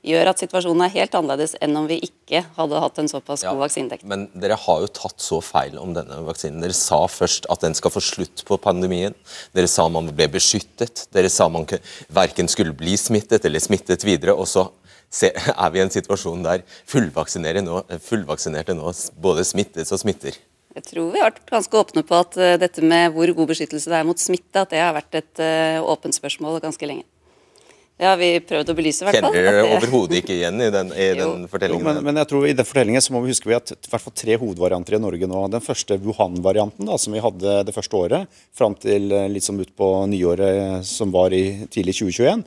gjør at situasjonen er helt annerledes enn om vi ikke hadde hatt en såpass god vaksinedekning. Men dere har jo tatt så feil om denne vaksinen. Dere sa først at den skal få slutt på pandemien. Dere sa man ble beskyttet. Dere sa man verken skulle bli smittet eller smittet videre. Og så se, er vi i en situasjon der fullvaksinerte nå, fullvaksinerte nå både smittes og smitter. Jeg tror vi har vært ganske åpne på at eh, dette med hvor god beskyttelse det er mot smitte, at det har vært et eh, åpent spørsmål ganske lenge. Det har vi prøvd å belyse, i hvert fall. Kjenner dere det- overhodet ikke igjen i den, i (laughs) den Jo, fortellingen? men, men jeg tror i den fortellingen så må vi huske vi hatt i hvert fall tre hovedvarianter i Norge nå. Den første Wuhan-varianten da, som vi hadde det første året, fram til eh, litt som ut på nyåret som var i tidlig 2021,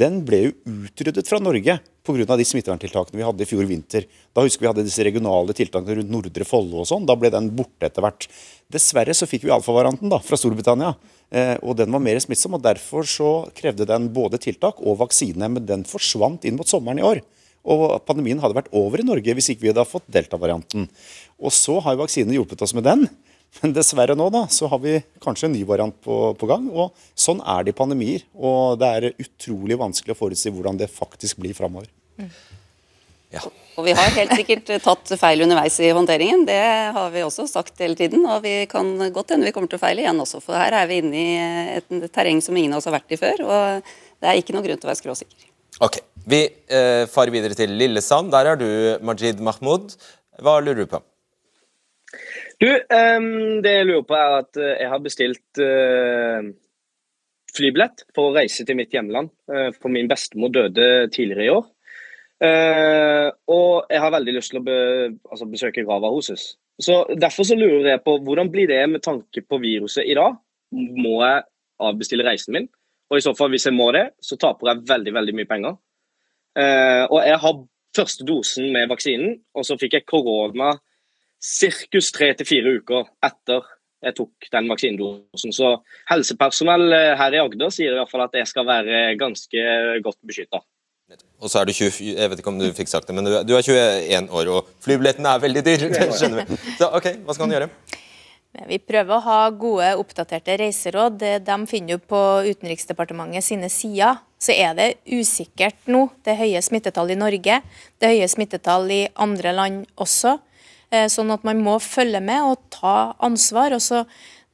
den ble jo utryddet fra Norge pga. de smitteverntiltakene vi hadde i fjor vinter. Da husker vi hadde disse regionale tiltakene rundt Nordre Follo og sånn. Da ble den borte etter hvert. Dessverre så fikk vi alfavarianten da, fra Storbritannia. Eh, og den var mer smittsom, og derfor så krevde den både tiltak og vaksine. Men den forsvant inn mot sommeren i år. Og pandemien hadde vært over i Norge hvis ikke vi hadde fått delta-varianten. Og så har jo vaksinen hjulpet oss med den. Men dessverre nå da, så har vi kanskje en ny variant på, på gang. Og sånn er det i pandemier. Og det er utrolig vanskelig å forutsi hvordan det faktisk blir framover. Og vi har helt sikkert eh, tatt feil underveis i håndteringen. Det har vi også sagt hele tiden. Og vi kan godt hende vi kommer til å feile igjen også, for her er vi inne i et terreng som ingen av oss har vært i før. Og det er ikke noen grunn til å være skråsikker. Ok, Vi eh, farer videre til Lillesand. Der er du, Majid Mahmoud. Hva lurer du på? Du, um, det jeg lurer på er at eh, jeg har bestilt uh, flybillett for å reise til mitt hjemland. Uh, for min bestemor døde tidligere i år. Uh, og jeg har veldig lyst til å be, altså besøke grava hennes. Så Derfor så lurer jeg på hvordan blir det med tanke på viruset i dag? Må jeg avbestille reisen min? Og i så fall, hvis jeg må det, så taper jeg veldig veldig mye penger. Og jeg har første dosen med vaksinen, og så fikk jeg korona ca. tre til fire uker etter jeg tok den vaksinedosen. Så helsepersonell eh, her i Agder sier i hvert fall at jeg skal være ganske godt beskytta. Og så er du 20, jeg vet ikke om du fikk sagt det, men du, er- er 21 år, og flybilletten er veldig dyr. det skjønner vi. Så ok, hva skal man gjøre? Vi prøver å ha gode, oppdaterte reiseråd. De finner du på Utenriksdepartementet sine sider. Så er det usikkert nå. Det er høye smittetall i Norge. Det er høye smittetall i andre land også. Eh, Sånn at man må følge med og ta ansvar. Og så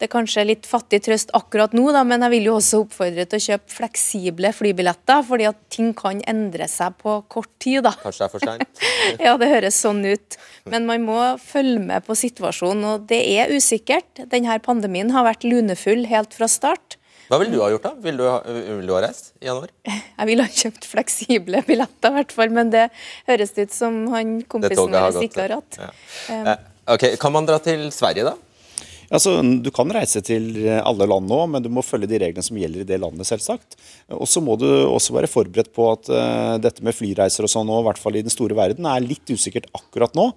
det er kanskje litt fattig trøst akkurat nå, da, men jeg vil jo også oppfordre til å kjøpe fleksible flybilletter, fordi at ting kan endre seg på kort tid. da. Kanskje det er for seint? (laughs) Ja, det høres sånn ut. Men man må følge med på situasjonen, og det er usikkert. Denne pandemien har vært lunefull helt fra start. Hva ville du ha gjort, da? Ville du ha, ville du ha reist i januar? (laughs) Jeg ville ha kjøpt fleksible billetter, i hvert fall, men det høres ut som han kompisen vår ikke har hatt. ja. Um, ok, Kan man dra til Sverige, da? Altså, Du kan reise til alle land nå, men du må følge de reglene som gjelder i det landet. selvsagt. Og så må du også være forberedt på at uh, dette med flyreiser og sånn nå, i hvert fall i den store verden, er litt usikkert akkurat nå.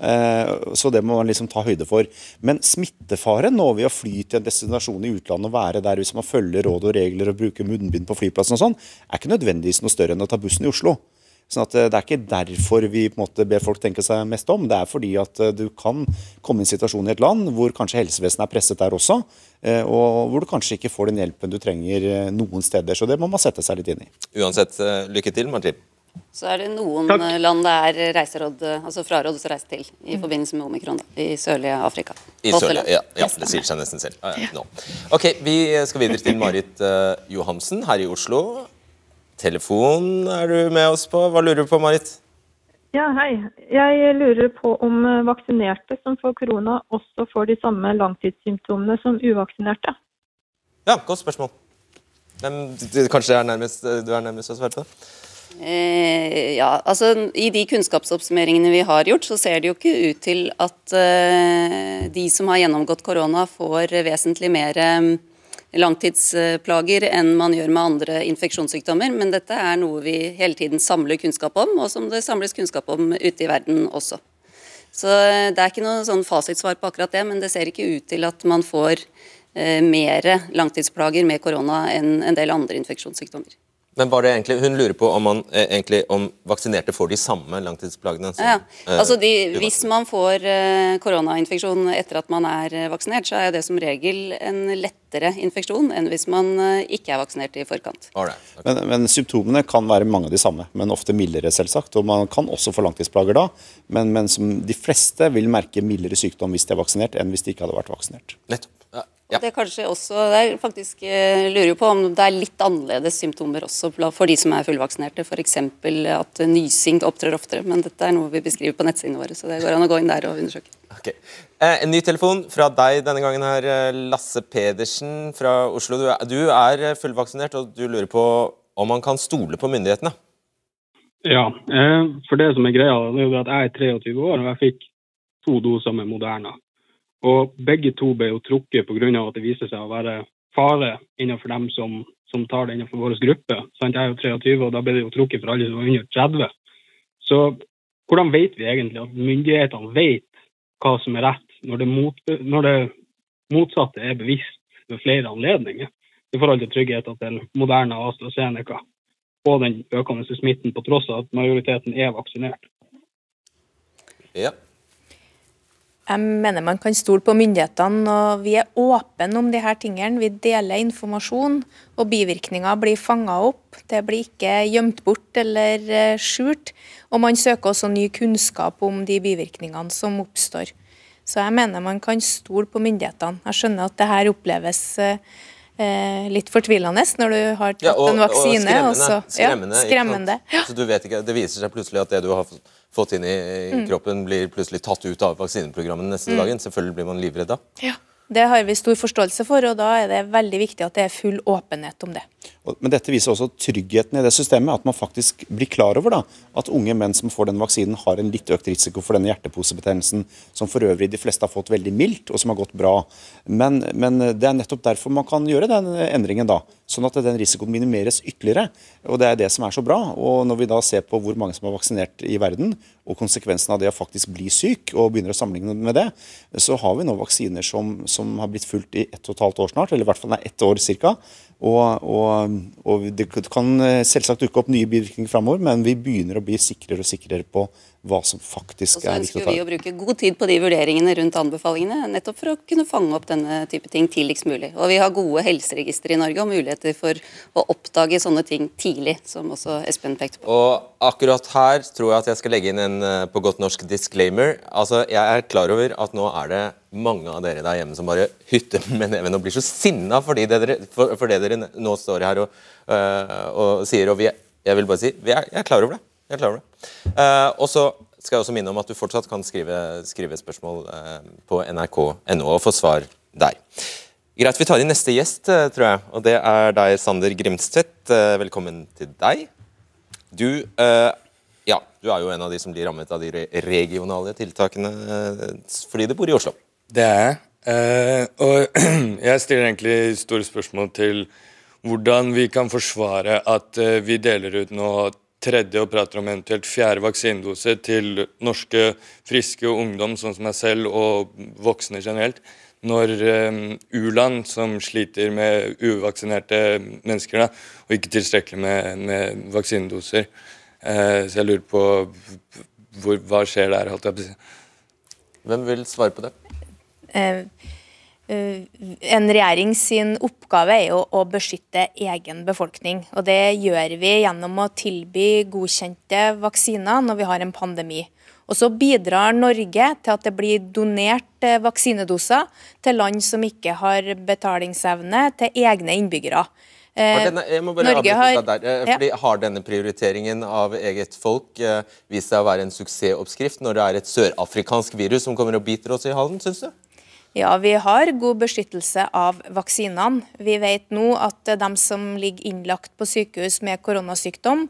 Eh, så det må man liksom ta høyde for. Men smittefaren nå ved å fly til en destinasjon i utlandet og være der hvis man følger råd og regler og bruker munnbind på flyplassen og sånn, er ikke nødvendigvis noe større enn å ta bussen i Oslo. Sånn at eh, Det er ikke derfor vi på en måte ber folk tenke seg mest om. Det er fordi at eh, du kan komme i en situasjon i et land hvor kanskje helsevesenet er presset der også, eh, og hvor du kanskje ikke får den hjelpen du trenger noen steder. Så det må man sette seg litt inn i. Uansett, lykke til, Martin. Så er det noen Takk. land det er reiseråd, altså frarådes å reise til i forbindelse med omikron. Da, I sørlige Afrika. I Sørlige, ja, ja, det sier seg nesten selv. Ja, ja, nå. Ok, Vi skal videre til Marit uh, Johansen her i Oslo. Telefon er du med oss på. Hva lurer du på, Marit? Ja, hei. Jeg lurer på om eh, vaksinerte som får korona, også får de samme langtidssymptomene som uvaksinerte. Ja, godt spørsmål. Hvem, du, kanskje er nærmest, du er nærmest å svare på det? Eh, ja, altså I de kunnskapsoppsummeringene vi har gjort, så ser det jo ikke ut til at eh, de som har gjennomgått korona, får vesentlig mer eh, langtidsplager enn man gjør med andre infeksjonssykdommer. Men dette er noe vi hele tiden samler kunnskap om, og som det samles kunnskap om ute i verden også. Så eh, det er ikke noe sånn fasitsvar på akkurat det, men det ser ikke ut til at man får eh, mer langtidsplager med korona enn en del andre infeksjonssykdommer. Men var det egentlig, Hun lurer på om, man, eh, egentlig, om vaksinerte får de samme langtidsplagene. som, Ja, eh, altså de. Hvis man får eh, koronainfeksjon etter at man er eh, vaksinert, så er det som regel en lettere infeksjon enn hvis man eh, ikke er vaksinert i forkant. Men, men symptomene kan være mange av de samme, men ofte mildere, selvsagt. Og man kan også få langtidsplager da, men, men som de fleste vil merke mildere sykdom hvis de er vaksinert, enn hvis de ikke hadde vært vaksinert. Og det er kanskje også, det er faktisk, eh, lurer jo på om det er litt annerledes symptomer også for de som er fullvaksinerte. F.eks. at nysing opptrer oftere. Men dette er noe vi beskriver på nettsidene våre, så det går an å gå inn der og undersøke. Eh, en ny telefon fra deg denne gangen her, eh, Lasse Pedersen fra Oslo. Du er, du er eh, fullvaksinert, og du lurer på om man kan stole på myndighetene. Ja, eh, for det som er greia, det er jo at jeg er 23 år og jeg fikk to doser med Moderna. Og begge to ble jo trukket pga. at det viser seg å være fare innenfor dem som, som tar det innenfor vår gruppe. Sant? Jeg er jo 23, og da ble det jo trukket for alle som var under 30. Så hvordan vet vi egentlig at myndighetene vet hva som er rett, når det, mot, når det motsatte er bevisst ved flere anledninger? I forhold til tryggheten til moderne AstraZeneca og den økende smitten, på tross av at majoriteten er vaksinert. Ja. Jeg mener man kan stole på myndighetene, og vi er åpne om de her tingene. Vi deler informasjon, og bivirkninger blir fanga opp. Det blir ikke gjemt bort eller eh, skjult. Og man søker også ny kunnskap om de bivirkningene som oppstår. Så jeg mener man kan stole på myndighetene. Jeg skjønner at det her oppleves eh, eh, litt fortvilende når du har tatt Ja, og, en vaksine. og skremmende. Også, ja, skremmende. Ja. Så du vet ikke, Det viser seg plutselig at det du har f- fått inn i, Mm. kroppen, blir plutselig tatt ut av vaksineprogrammet neste Mm. dagen. Selvfølgelig blir man livredd da. Ja, det har vi stor forståelse for, og da er det veldig viktig at det er full åpenhet om det. Men dette viser også tryggheten i det systemet, at man faktisk blir klar over da, at unge menn som får den vaksinen har en litt økt risiko for denne hjerteposebetennelsen, som for øvrig de fleste har fått veldig mildt, og som har gått bra. Men, men det er nettopp derfor man kan gjøre den endringen da, sånn at den risikoen minimeres ytterligere. Og det er det som er så bra. Og når vi da ser på hvor mange som er vaksinert i verden, og konsekvensen av det å faktisk bli syk, og begynner å sammenligne med det, så har vi nå vaksiner som, som har blitt fulgt i ett og et halvt år snart, eller i hvert fall nei, ett år cirka. Og, og, og det kan selvsagt dukke opp nye bivirkninger framover, men vi begynner å bli sikrere og sikrere på hva som faktisk er. Og så er ønsker vi å bruke god tid på de vurderingene rundt anbefalingene, nettopp for å kunne fange opp denne type ting tidligst mulig. Og vi har gode helseregistre i Norge og muligheter for å oppdage sånne ting tidlig, som også Espen pekte på. Og akkurat her tror jeg at jeg skal legge inn en eh, på godt norsk disclaimer. Altså, Jeg er klar over at nå er det mange av dere der hjemme som bare hytter (laughs) med neven og blir så sinna fordi for, for det dere nå står her og, øh, og sier. Og vi, jeg vil bare si vi er, jeg er klar over det. Jeg klarer det. Eh, og så skal jeg også minne om at du fortsatt kan skrive, skrive spørsmål eh, på nrk.no og få svar der. Greit, Vi tar inn neste gjest, eh, tror jeg. Og det er deg, Sander Grimstvedt. Velkommen til deg. Du, ja, du er jo en av de som blir rammet av de re regionale tiltakene fordi du bor i Oslo. Det er jeg. Og (clears throat) jeg stiller egentlig store spørsmål til hvordan vi kan forsvare at vi deler ut nå tredje og prater om eventuelt fjerde vaksinedose til norske friske ungdom, sånn som meg selv, og voksne generelt. Når eh, u-land som sliter med uvaksinerte mennesker, da, og ikke tilstrekkelig med, med vaksinedoser. Eh, så jeg lurer på hvor, hva skjer der, holdt jeg på å si. Hvem vil svare på det? Eh, en regjering sin oppgave er jo å beskytte egen befolkning. og Det gjør vi gjennom å tilby godkjente vaksiner når vi har en pandemi. Og så bidrar Norge til at det blir donert eh, vaksinedoser til land som ikke har betalingsevne, til egne innbyggere. Eh, Har denne, jeg må bare Norge har- der, fordi Ja. Har denne prioriteringen av eget folk eh, vist seg å være en suksessoppskrift når det er et sørafrikansk virus som kommer og biter oss i halen, syns du? Ja, vi har god beskyttelse av vaksinene. Vi vet nå at de som ligger innlagt på sykehus med koronasykdom,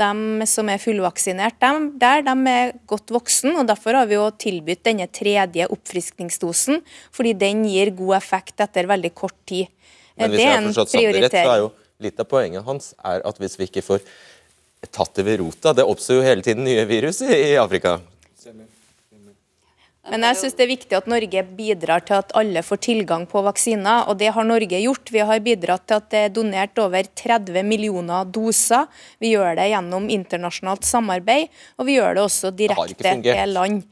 de som er fullvaksinert de, der, de er godt voksen. og Derfor har vi jo tilbudt denne tredje oppfriskningsdosen, fordi den gir god effekt etter veldig kort tid. Men hvis det er en Sander rett, så er jo litt av poenget hans er at hvis vi ikke får tatt det ved rota Det oppstår jo hele tiden nye virus i, Afrika. Afrika. Men jeg synes det er viktig at Norge bidrar til at alle får tilgang på vaksiner, og det har Norge gjort. Vi har bidratt til at det er donert over 30 millioner doser. Vi gjør det gjennom internasjonalt samarbeid, og vi gjør det også direkte til land.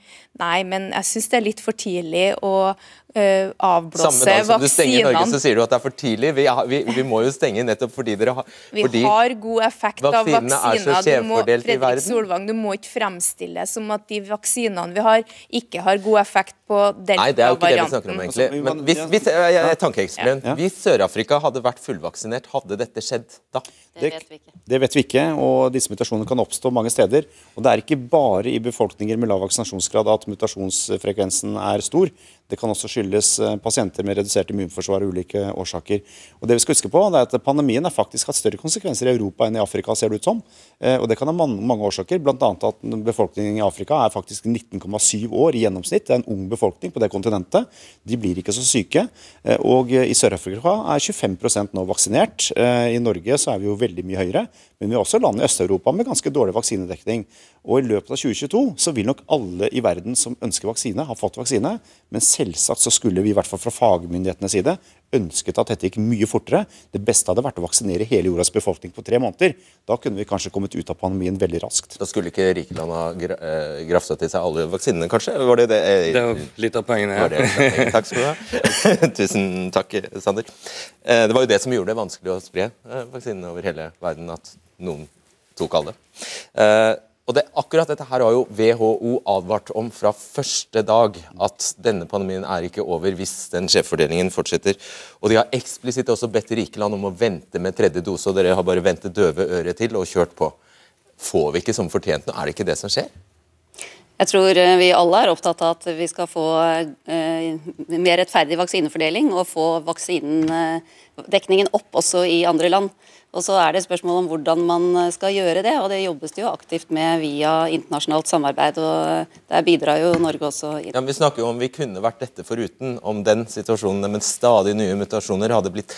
Nei, men jeg synes det er litt for tidlig å uh, avblåse Samme dag som du stenger Norge, så sier du at det er for tidlig. Vi, har- vi, vi må jo stenge nettopp fordi dere har Vi fordi har god effekt av vaksinene er så vaksiner. Du må, Fredrik. Solvang, du må ikke fremstille som at de vaksinene vi har, ikke har god effekt på Nei, det er jo ikke det vi snakker om, egentlig. Men hvis, hvis, jeg, jeg, tankeeksperiment. Hvis Sør-Afrika hadde vært fullvaksinert, hadde dette skjedd da? Det vet vi ikke. Det vet vi ikke, og disse mutasjonene kan oppstå mange steder. Og det er ikke bare i befolkninger med lav vaksinasjonsgrad at mutasjonsfrekvensen er stor. Det kan også skyldes eh, pasienter med redusert immunforsvar av ulike årsaker. Og det vi skal huske på, er at Pandemien har faktisk hatt større konsekvenser i Europa enn i Afrika, ser det ut som. Eh, Og det kan ha mange årsaker, bl.a. at befolkningen i Afrika er faktisk 19,7 år i gjennomsnitt. Det er en ung befolkning på det kontinentet. De blir ikke så syke. Eh, Og i Sør-Afrika er 25 nå vaksinert. I Norge så er vi jo veldig mye høyere. Men vi har også land i Øst-Europa med ganske dårlig vaksinedekning. Og i løpet av 2022 så vil nok alle i verden som ønsker vaksine, ha fått vaksine. Men selvsagt så skulle vi i hvert fall fra fagmyndighetenes side ønsket at dette gikk mye fortere. Det beste hadde vært å vaksinere hele jordas befolkning på tre måneder. Da kunne vi kanskje kommet ut av pandemien veldig raskt. Da skulle ikke rike land ha gra i grafsa til seg alle vaksinene, kanskje? Var det det? eh, Det var litt av poengene, ja. Var det? Takk skal du ha. (laughs) Tusen takk, Sander. Eh, Det var jo det som gjorde det vanskelig å spre eh, vaksinene over hele verden, at noen tok alle. Eh, Og det, akkurat dette her har jo WHO advart om fra første dag, at denne pandemien er ikke over hvis den skjevfordelingen fortsetter. Og de har eksplisitt også bedt rike land om å vente med tredje dose, og dere har bare ventet døve øret til og kjørt på. Får vi ikke som fortjent nå? Er det ikke det som skjer? Jeg tror eh, vi alle er opptatt av at vi skal få eh, mer rettferdig vaksinefordeling og få vaksinedekningen opp også i andre land. Og så er det spørsmål om hvordan man skal gjøre det, og det jobbes det jo aktivt med via internasjonalt samarbeid. og Der bidrar jo Norge også. inn. Ja, men vi snakker jo om vi kunne vært dette foruten, om den situasjonen med stadig nye mutasjoner hadde blitt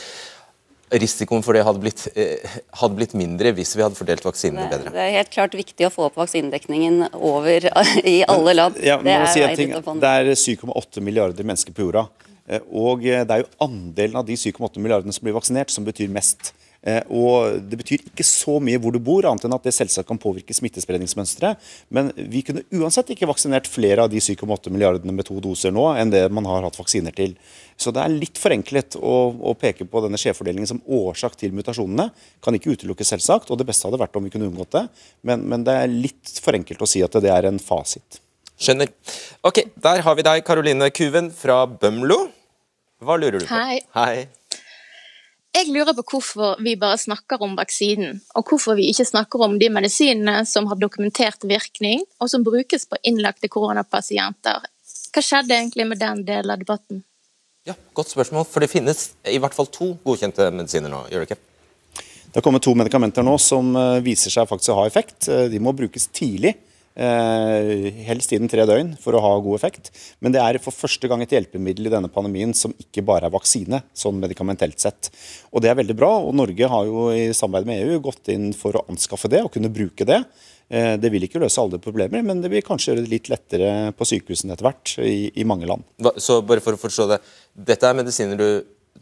Risikoen for det hadde blitt, eh, hadde blitt mindre hvis vi hadde fordelt vaksinene bedre. Det er helt klart viktig å få opp vaksinedekningen over (laughs) i alle land. Ja, det er si ting. Det er 7,8 milliarder mennesker på jorda. Eh, Og eh, det er jo andelen av de 7,8 milliardene som blir vaksinert, som betyr mest. Eh, og Det betyr ikke så mye hvor du bor, annet enn at det selvsagt kan påvirke smittespredningsmønsteret. Men vi kunne uansett ikke vaksinert flere av de 7,8 milliardene med to doser nå enn det man har hatt vaksiner til. Så det er litt forenklet å, å peke på denne skjevfordelingen som årsak til mutasjonene. Kan ikke utelukkes, selvsagt, og det beste hadde vært om vi kunne unngått det. Men, men det er litt for enkelt å si at det er en fasit. Skjønner. Ok, Der har vi deg, Karoline Kuven fra Bømlo. Hva lurer du på? Hei. Hei. Jeg lurer på hvorfor vi bare snakker om vaksinen, og hvorfor vi ikke snakker om de medisinene som har dokumentert virkning, og som brukes på innlagte koronapasienter. Hva skjedde egentlig med den delen av debatten? Ja, Godt spørsmål, for det finnes i hvert fall to godkjente medisiner nå, gjør det ikke? Det har kommet to medikamenter nå som eh, viser seg faktisk å ha effekt. Eh, de må brukes tidlig helst innen tre døgn for å ha god effekt. Men det er for første gang et hjelpemiddel i denne pandemien som ikke bare er vaksine, sånn medikamentelt sett. Og det er veldig bra. og Norge har jo i samarbeid med EU gått inn for å anskaffe det og kunne bruke det. Eh, det vil ikke løse alle problemer, men det vil kanskje gjøre det litt lettere på sykehusene etter hvert i, i mange land. Så bare for å forstå det, Dette er medisiner du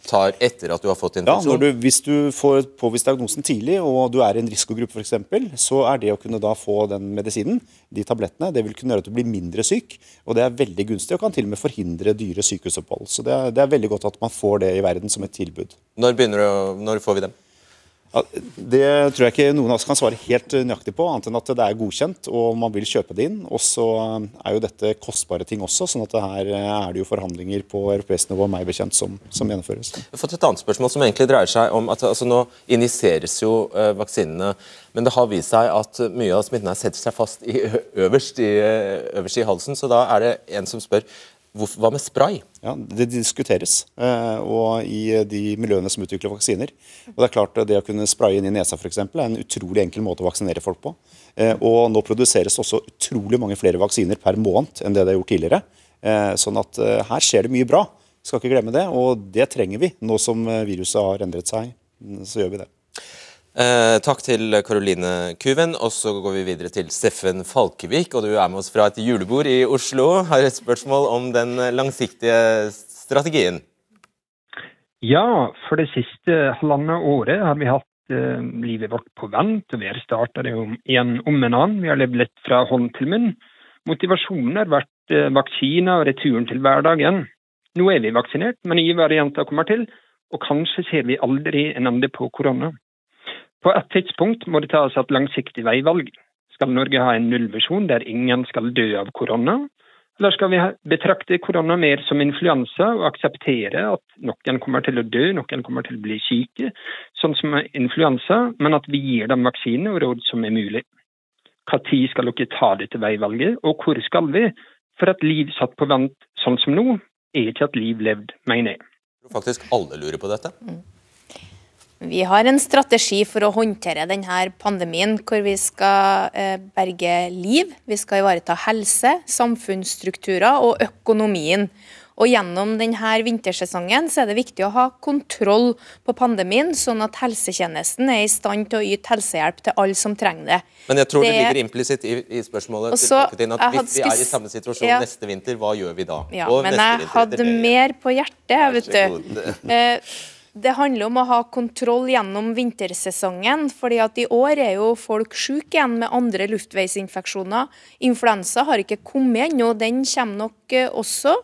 tar etter at du har fått infeksjon? Ja, du, Hvis du får påvist diagnosen tidlig og du er i en risikogruppe f.eks., så er det å kunne da få den medisinen, de tablettene, det vil kunne gjøre at du blir mindre syk. Og det er veldig gunstig og kan til og med forhindre dyre sykehusopphold. Så det er, det er veldig godt at man får det i verden som et tilbud. Når, du, når får vi dem? Ja, det tror jeg ikke noen av oss kan svare helt nøyaktig på, annet enn at det er godkjent og man vil kjøpe det inn. Og så er jo dette kostbare ting også, sånn at her er det jo forhandlinger på europeisk nivå meg bekjent som, som gjennomføres. Jeg har fått et annet spørsmål som egentlig dreier seg om at altså, nå injiseres jo vaksinene, men det har vist seg at mye av smitten setter seg fast i, øverst, i, øverst i halsen. Så da er det en som spør hva med spray? Ja, Det diskuteres eh, og i de miljøene som utvikler vaksiner. Og Det er klart det å kunne spraye inn i nesa for eksempel, er en utrolig enkel måte å vaksinere folk på. Eh, og Nå produseres også utrolig mange flere vaksiner per måned enn det det er gjort tidligere. Eh, sånn at her skjer det mye bra. Skal ikke glemme det. Og det trenger vi nå som viruset har endret seg. Så gjør vi det. Eh, takk til Karoline Kuven. Og så går vi videre til Steffen Falkevik. og Du er med oss fra et julebord i Oslo. Har et spørsmål om den langsiktige strategien. Ja, for det siste halvannet året har vi hatt eh, livet vårt på vent. og Vi har starta det om, igjen om en annen. Vi har levd litt fra hånd til munn. Motivasjonen har vært eh, vaksiner og returen til hverdagen. Nå er vi vaksinert, men nye varianter kommer til. Og kanskje ser vi aldri en ende på korona. På et tidspunkt må det tas et langsiktig veivalg. Skal Norge ha en nullvisjon der ingen skal dø av korona? Eller skal vi betrakte korona mer som influensa og akseptere at noen kommer til å dø, noen kommer til å bli syke, sånn som influensa, men at vi gir dem vaksine og råd som er mulig? Når skal dere ta dette veivalget, og hvor skal vi? For et liv satt på vent sånn som nå, er ikke et liv levd, mener jeg. Faktisk alle lurer på dette. Mm. Vi har en strategi for å håndtere denne pandemien, hvor vi skal eh, berge liv, vi skal ivareta helse, samfunnsstrukturer og økonomien. Og Gjennom denne vintersesongen så er det viktig å ha kontroll på pandemien, sånn at helsetjenesten er i stand til å yte helsehjelp til alle som trenger det. Men jeg tror det, det ligger implisitt i, i spørsmålet også, til at hvis vi er i samme situasjon ja. neste vinter, hva gjør vi da? Ja, og men jeg hadde mer på hjertet, vet du. Det handler om å ha kontroll gjennom vintersesongen. fordi at i år er jo folk syke igjen med andre luftveisinfeksjoner. Influensa har ikke kommet ennå, den kommer nok eh, også.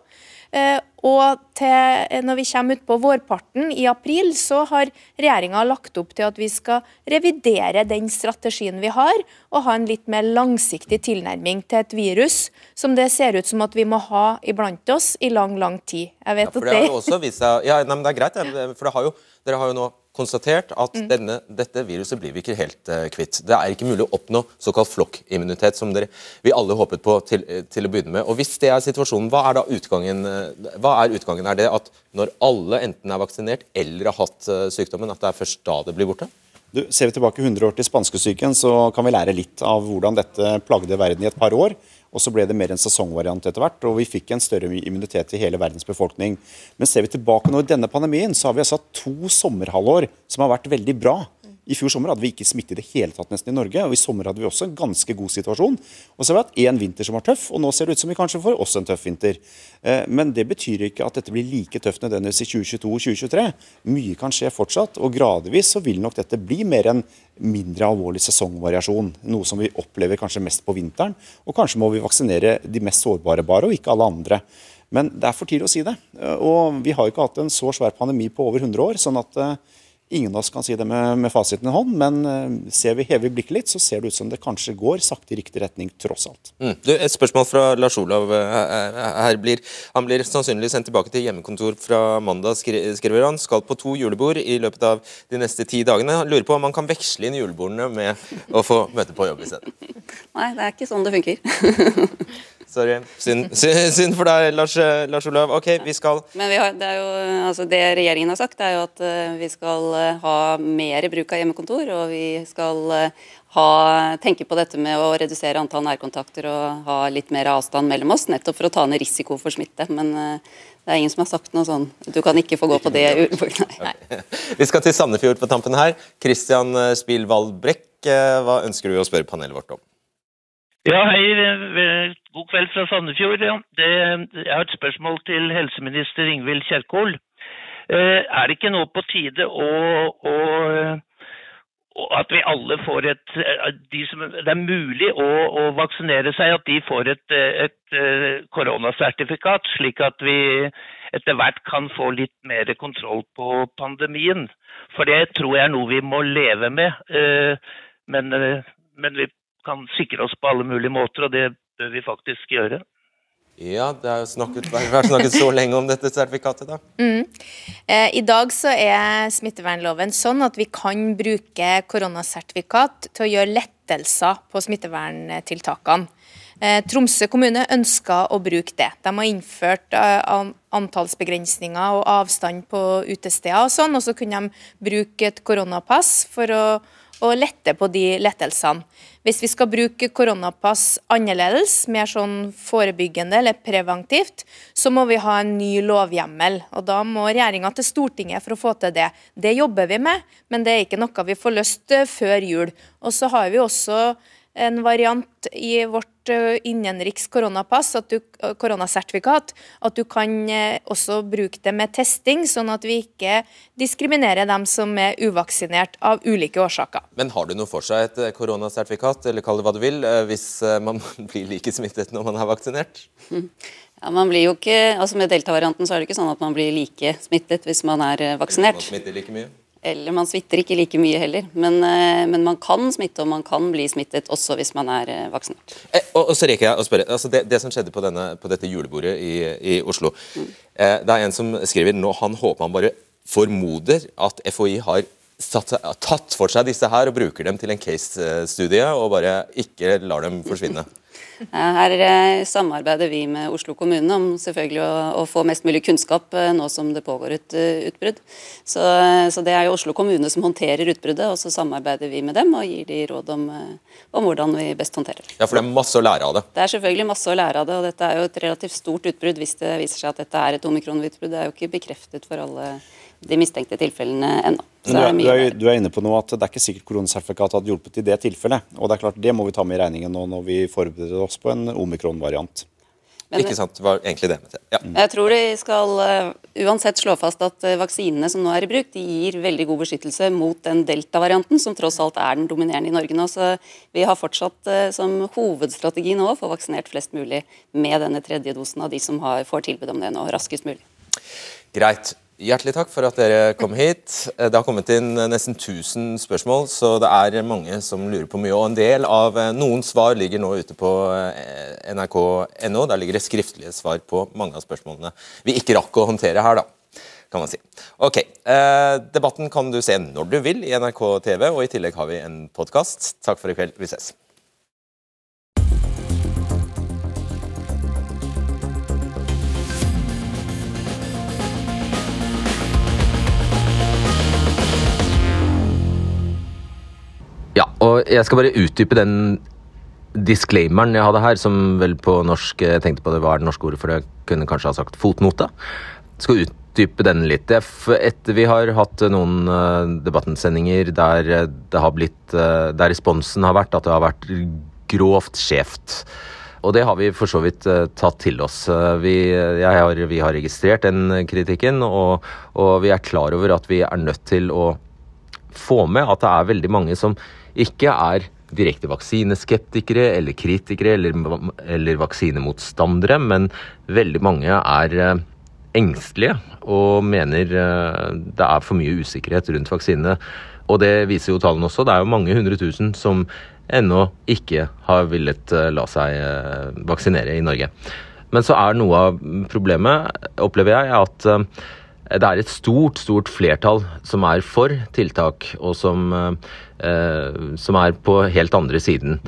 Eh, og til, eh, når vi kommer utpå vårparten i april, så har regjeringa lagt opp til at vi skal revidere den strategien vi har, og ha en litt mer langsiktig tilnærming til et virus som det ser ut som at vi må ha iblant oss i lang, lang tid. Jeg vet ja, for det har jo også vist seg, ja, nei, men det er greit, for har jo, dere har jo nå konstatert at mm. denne, dette viruset blir vi ikke helt uh, kvitt. Det er ikke mulig å oppnå såkalt flokkimmunitet, som dere, vi alle håpet på til, til, å begynne med. Og Hvis det er situasjonen, hva er da utgangen? Uh, hva er utgangen? Er det at når alle enten er vaksinert eller har hatt uh, sykdommen, at det er først da det blir borte? Du, ser vi tilbake 100 år til spanskesyken, så kan vi lære litt av hvordan dette plagde verden i et par år. Og så ble det mer en sesongvariant etter hvert, og vi fikk en større immunitet i hele verdens befolkning. Men ser vi tilbake nå i denne pandemien, så har vi altså hatt to sommerhalvår som har vært veldig bra. I fjor sommer hadde vi ikke smitte i det hele tatt nesten i Norge. og I sommer hadde vi også en ganske god situasjon. Og så har vi hatt én vinter som var tøff, og nå ser det ut som vi kanskje får også en tøff vinter. Eh, men det betyr ikke at dette blir like tøft nødvendigvis i 2022 og 2023. Mye kan skje fortsatt, og gradvis så vil nok dette bli mer en mindre alvorlig sesongvariasjon. Noe som vi opplever kanskje mest på vinteren. Og kanskje må vi vaksinere de mest sårbare bare, og ikke alle andre. Men det er for tidlig å si det. Eh, og vi har jo ikke hatt en så svær pandemi på over 100 år. sånn at eh, Ingen av oss kan si det med, med fasiten i hånd, men uh, ser vi hever blikket litt, så ser det ut som det kanskje går sakte i riktig retning, tross alt. Mm. Du, et spørsmål fra Lars Olav her blir Han blir sannsynligvis sendt tilbake til hjemmekontor fra mandag, skriver han. Skal på to julebord i løpet av de neste ti dagene. Han lurer på om han kan veksle inn julebordene med å få møte på jobb isteden. (laughs) Nei, det er ikke sånn det funker. (laughs) Sorry. Synd, synd for deg, Lars, Lars, Olav. Ok, vi skal Men vi har, det, jo, altså det, regjeringen har sagt, er jo at uh, vi skal uh, ha mer bruk av hjemmekontor. Og vi skal ha, tenke på dette med å redusere antall nærkontakter og ha litt mer avstand mellom oss. Nettopp for å ta ned risiko for smitte. Men det er ingen som har sagt noe sånn Du kan ikke få gå på det. (laughs) Nei. (laughs) Vi skal til Sandefjord på tampen her. Christian Spielwald Brekk, hva ønsker du å spørre panelet vårt om? Ja, hei. God kveld fra Sandefjord. Ja. Det, jeg har et spørsmål til helseminister Ingvild Kjerkol. Eh, er det ikke nå på tide å, å, at vi alle får et de som, Det er mulig å, å, vaksinere seg, at de får et, et eh, koronasertifikat, slik at vi etter hvert kan få litt mer kontroll på pandemien. For det tror jeg er noe vi må leve med. Eh, men, men vi kan sikre oss på alle mulige måter, og det bør vi faktisk gjøre. Ja, det har snakket, vært snakket så lenge om dette sertifikatet, da. (laughs) Mm. Eh, I dag så er smittevernloven sånn at vi kan bruke koronasertifikat til å gjøre lettelser på smitteverntiltakene. Eh, Tromsø kommune ønsker å bruke det. De har innført eh, antallsbegrensninger og avstand på utesteder og sånn, og så kunne de bruke et koronapass for å, å lette på de lettelsene. Hvis vi skal bruke koronapass annerledes, mer sånn forebyggende eller preventivt, så må vi ha en ny lovhjemmel. og Da må regjeringa til Stortinget for å få til det. Det jobber vi med, men det er ikke noe vi får løst før jul. Og så har vi også en variant i vårt eh, innenriks koronapass, at du, eh, koronasertifikat, at du kan eh, også bruke det med testing, sånn at vi ikke diskriminerer dem som er uvaksinert av ulike årsaker. Men har du noe for seg et koronasertifikat, eller kall det hva du vil, hvis man (laughs) blir like smittet når man er vaksinert? Ja, man blir jo ikke, altså Med deltavarianten så er det ikke sånn at man blir like smittet hvis man er vaksinert. Man smitter like mye? Eller man smitter ikke like mye heller. Men, eh, men, man kan smitte, og man kan bli smittet også hvis man er eh, vaksinert. Eh, og, og, så reker jeg å spørre, altså det, det, som skjedde på, denne, på dette julebordet i, i Oslo mm. eh, Det er en som skriver nå han håper han bare formoder at FHI har satt, tatt for seg disse her og bruker dem til en case-studie, og bare ikke lar dem forsvinne. (laughs) Eh, her eh, samarbeider vi med Oslo kommune om selvfølgelig å, å få mest mulig kunnskap eh, nå som det pågår et utbrudd. Så, så, Det er jo Oslo kommune som håndterer utbruddet, og så samarbeider vi med dem og gir de råd om, om hvordan vi best håndterer det. Ja, For det er masse å lære av det? Det er selvfølgelig masse å lære av det. og Dette er jo et relativt stort utbrudd hvis det viser seg at dette er et omikron-utbrudd. Det er jo ikke bekreftet for alle de mistenkte tilfellene ennå. Du er, du, er, du er, inne på noe at Det er ikke sikkert koronasertifikatet hadde hjulpet i det tilfellet. og Det er klart det må vi ta med i regningen nå når vi forbereder oss på en omikron-variant. Ikke sant, var egentlig det. Ja. Jeg tror de skal uh, uansett slå fast at uh, vaksinene som nå er i bruk, de gir veldig god beskyttelse mot den delta-varianten, som tross alt er den dominerende i Norge nå. Så vi har fortsatt uh, som hovedstrategi nå å få vaksinert flest mulig med denne tredje dosen av de som har, får tilbud om det nå, raskest mulig. Greit. Hjertelig takk for at dere kom hit. Det har kommet inn nesten 1000 spørsmål, så det er mange som lurer på mye. Og en del av eh, noen svar ligger nå ute på eh, nrk.no. Der ligger det skriftlige svar på mange av spørsmålene vi ikke rakk å håndtere her, da. Kan man si. Ok, eh, Debatten kan du se når du vil i NRK TV, og i tillegg har vi en podkast. Takk for i kveld. Vi ses. Ja, og jeg skal bare utdype den disclaimeren jeg hadde her, som vel på norsk jeg tenkte på det var det norske ordet for det, kunne kanskje ha sagt fotnote. Skal utdype den litt. Etter vi har hatt noen uh, debattensendinger der det har blitt uh, Der responsen har vært at det har vært grovt skjevt. Og det har vi for så vidt uh, tatt til oss. Vi, har, vi, har, registrert den kritikken, og, og, vi er klar over at vi er nødt til å få med at det er veldig mange som ikke er direkte vaksineskeptikere eller kritikere eller, eller vaksinemotstandere, men veldig mange er eh, engstelige og mener eh, det er for mye usikkerhet rundt vaksinene. Og det viser jo tallene også. Det er jo mange hundre tusen som ennå ikke har villet eh, la seg vaksinere i Norge. Men så er noe av problemet, opplever jeg, at det er et stort, stort flertall som er for tiltak, og som, som er på helt andre siden.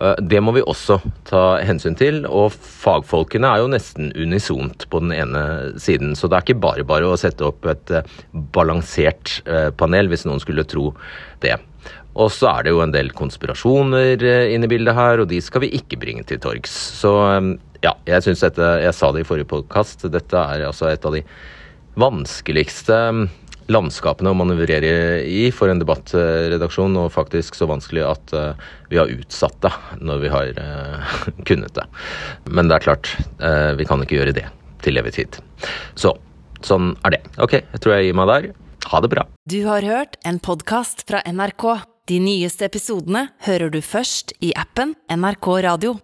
Eh, det må vi også ta hensyn til, og fagfolkene er jo nesten unisont på den ene siden. Så det er ikke bare bare å sette opp et eh, balansert eh, panel, hvis noen skulle tro det. Og så er det jo en del konspirasjoner eh, inne i bildet her, og de skal vi ikke bringe til torgs. Så eh, ja, jeg syns dette Jeg sa det i forrige podkast, dette er altså et av de vanskeligste landskapene å manøvrere i for en debattredaksjon, og faktisk så vanskelig at uh, vi har utsatt det når vi har uh, (laughs) kunnet det. Men det er klart, uh, vi kan ikke gjøre det til evig tid. Så sånn er det. Ok, jeg tror jeg gir meg der. Ha det bra. Du har hørt en podkast fra NRK. De nyeste episodene hører du først i appen NRK Radio.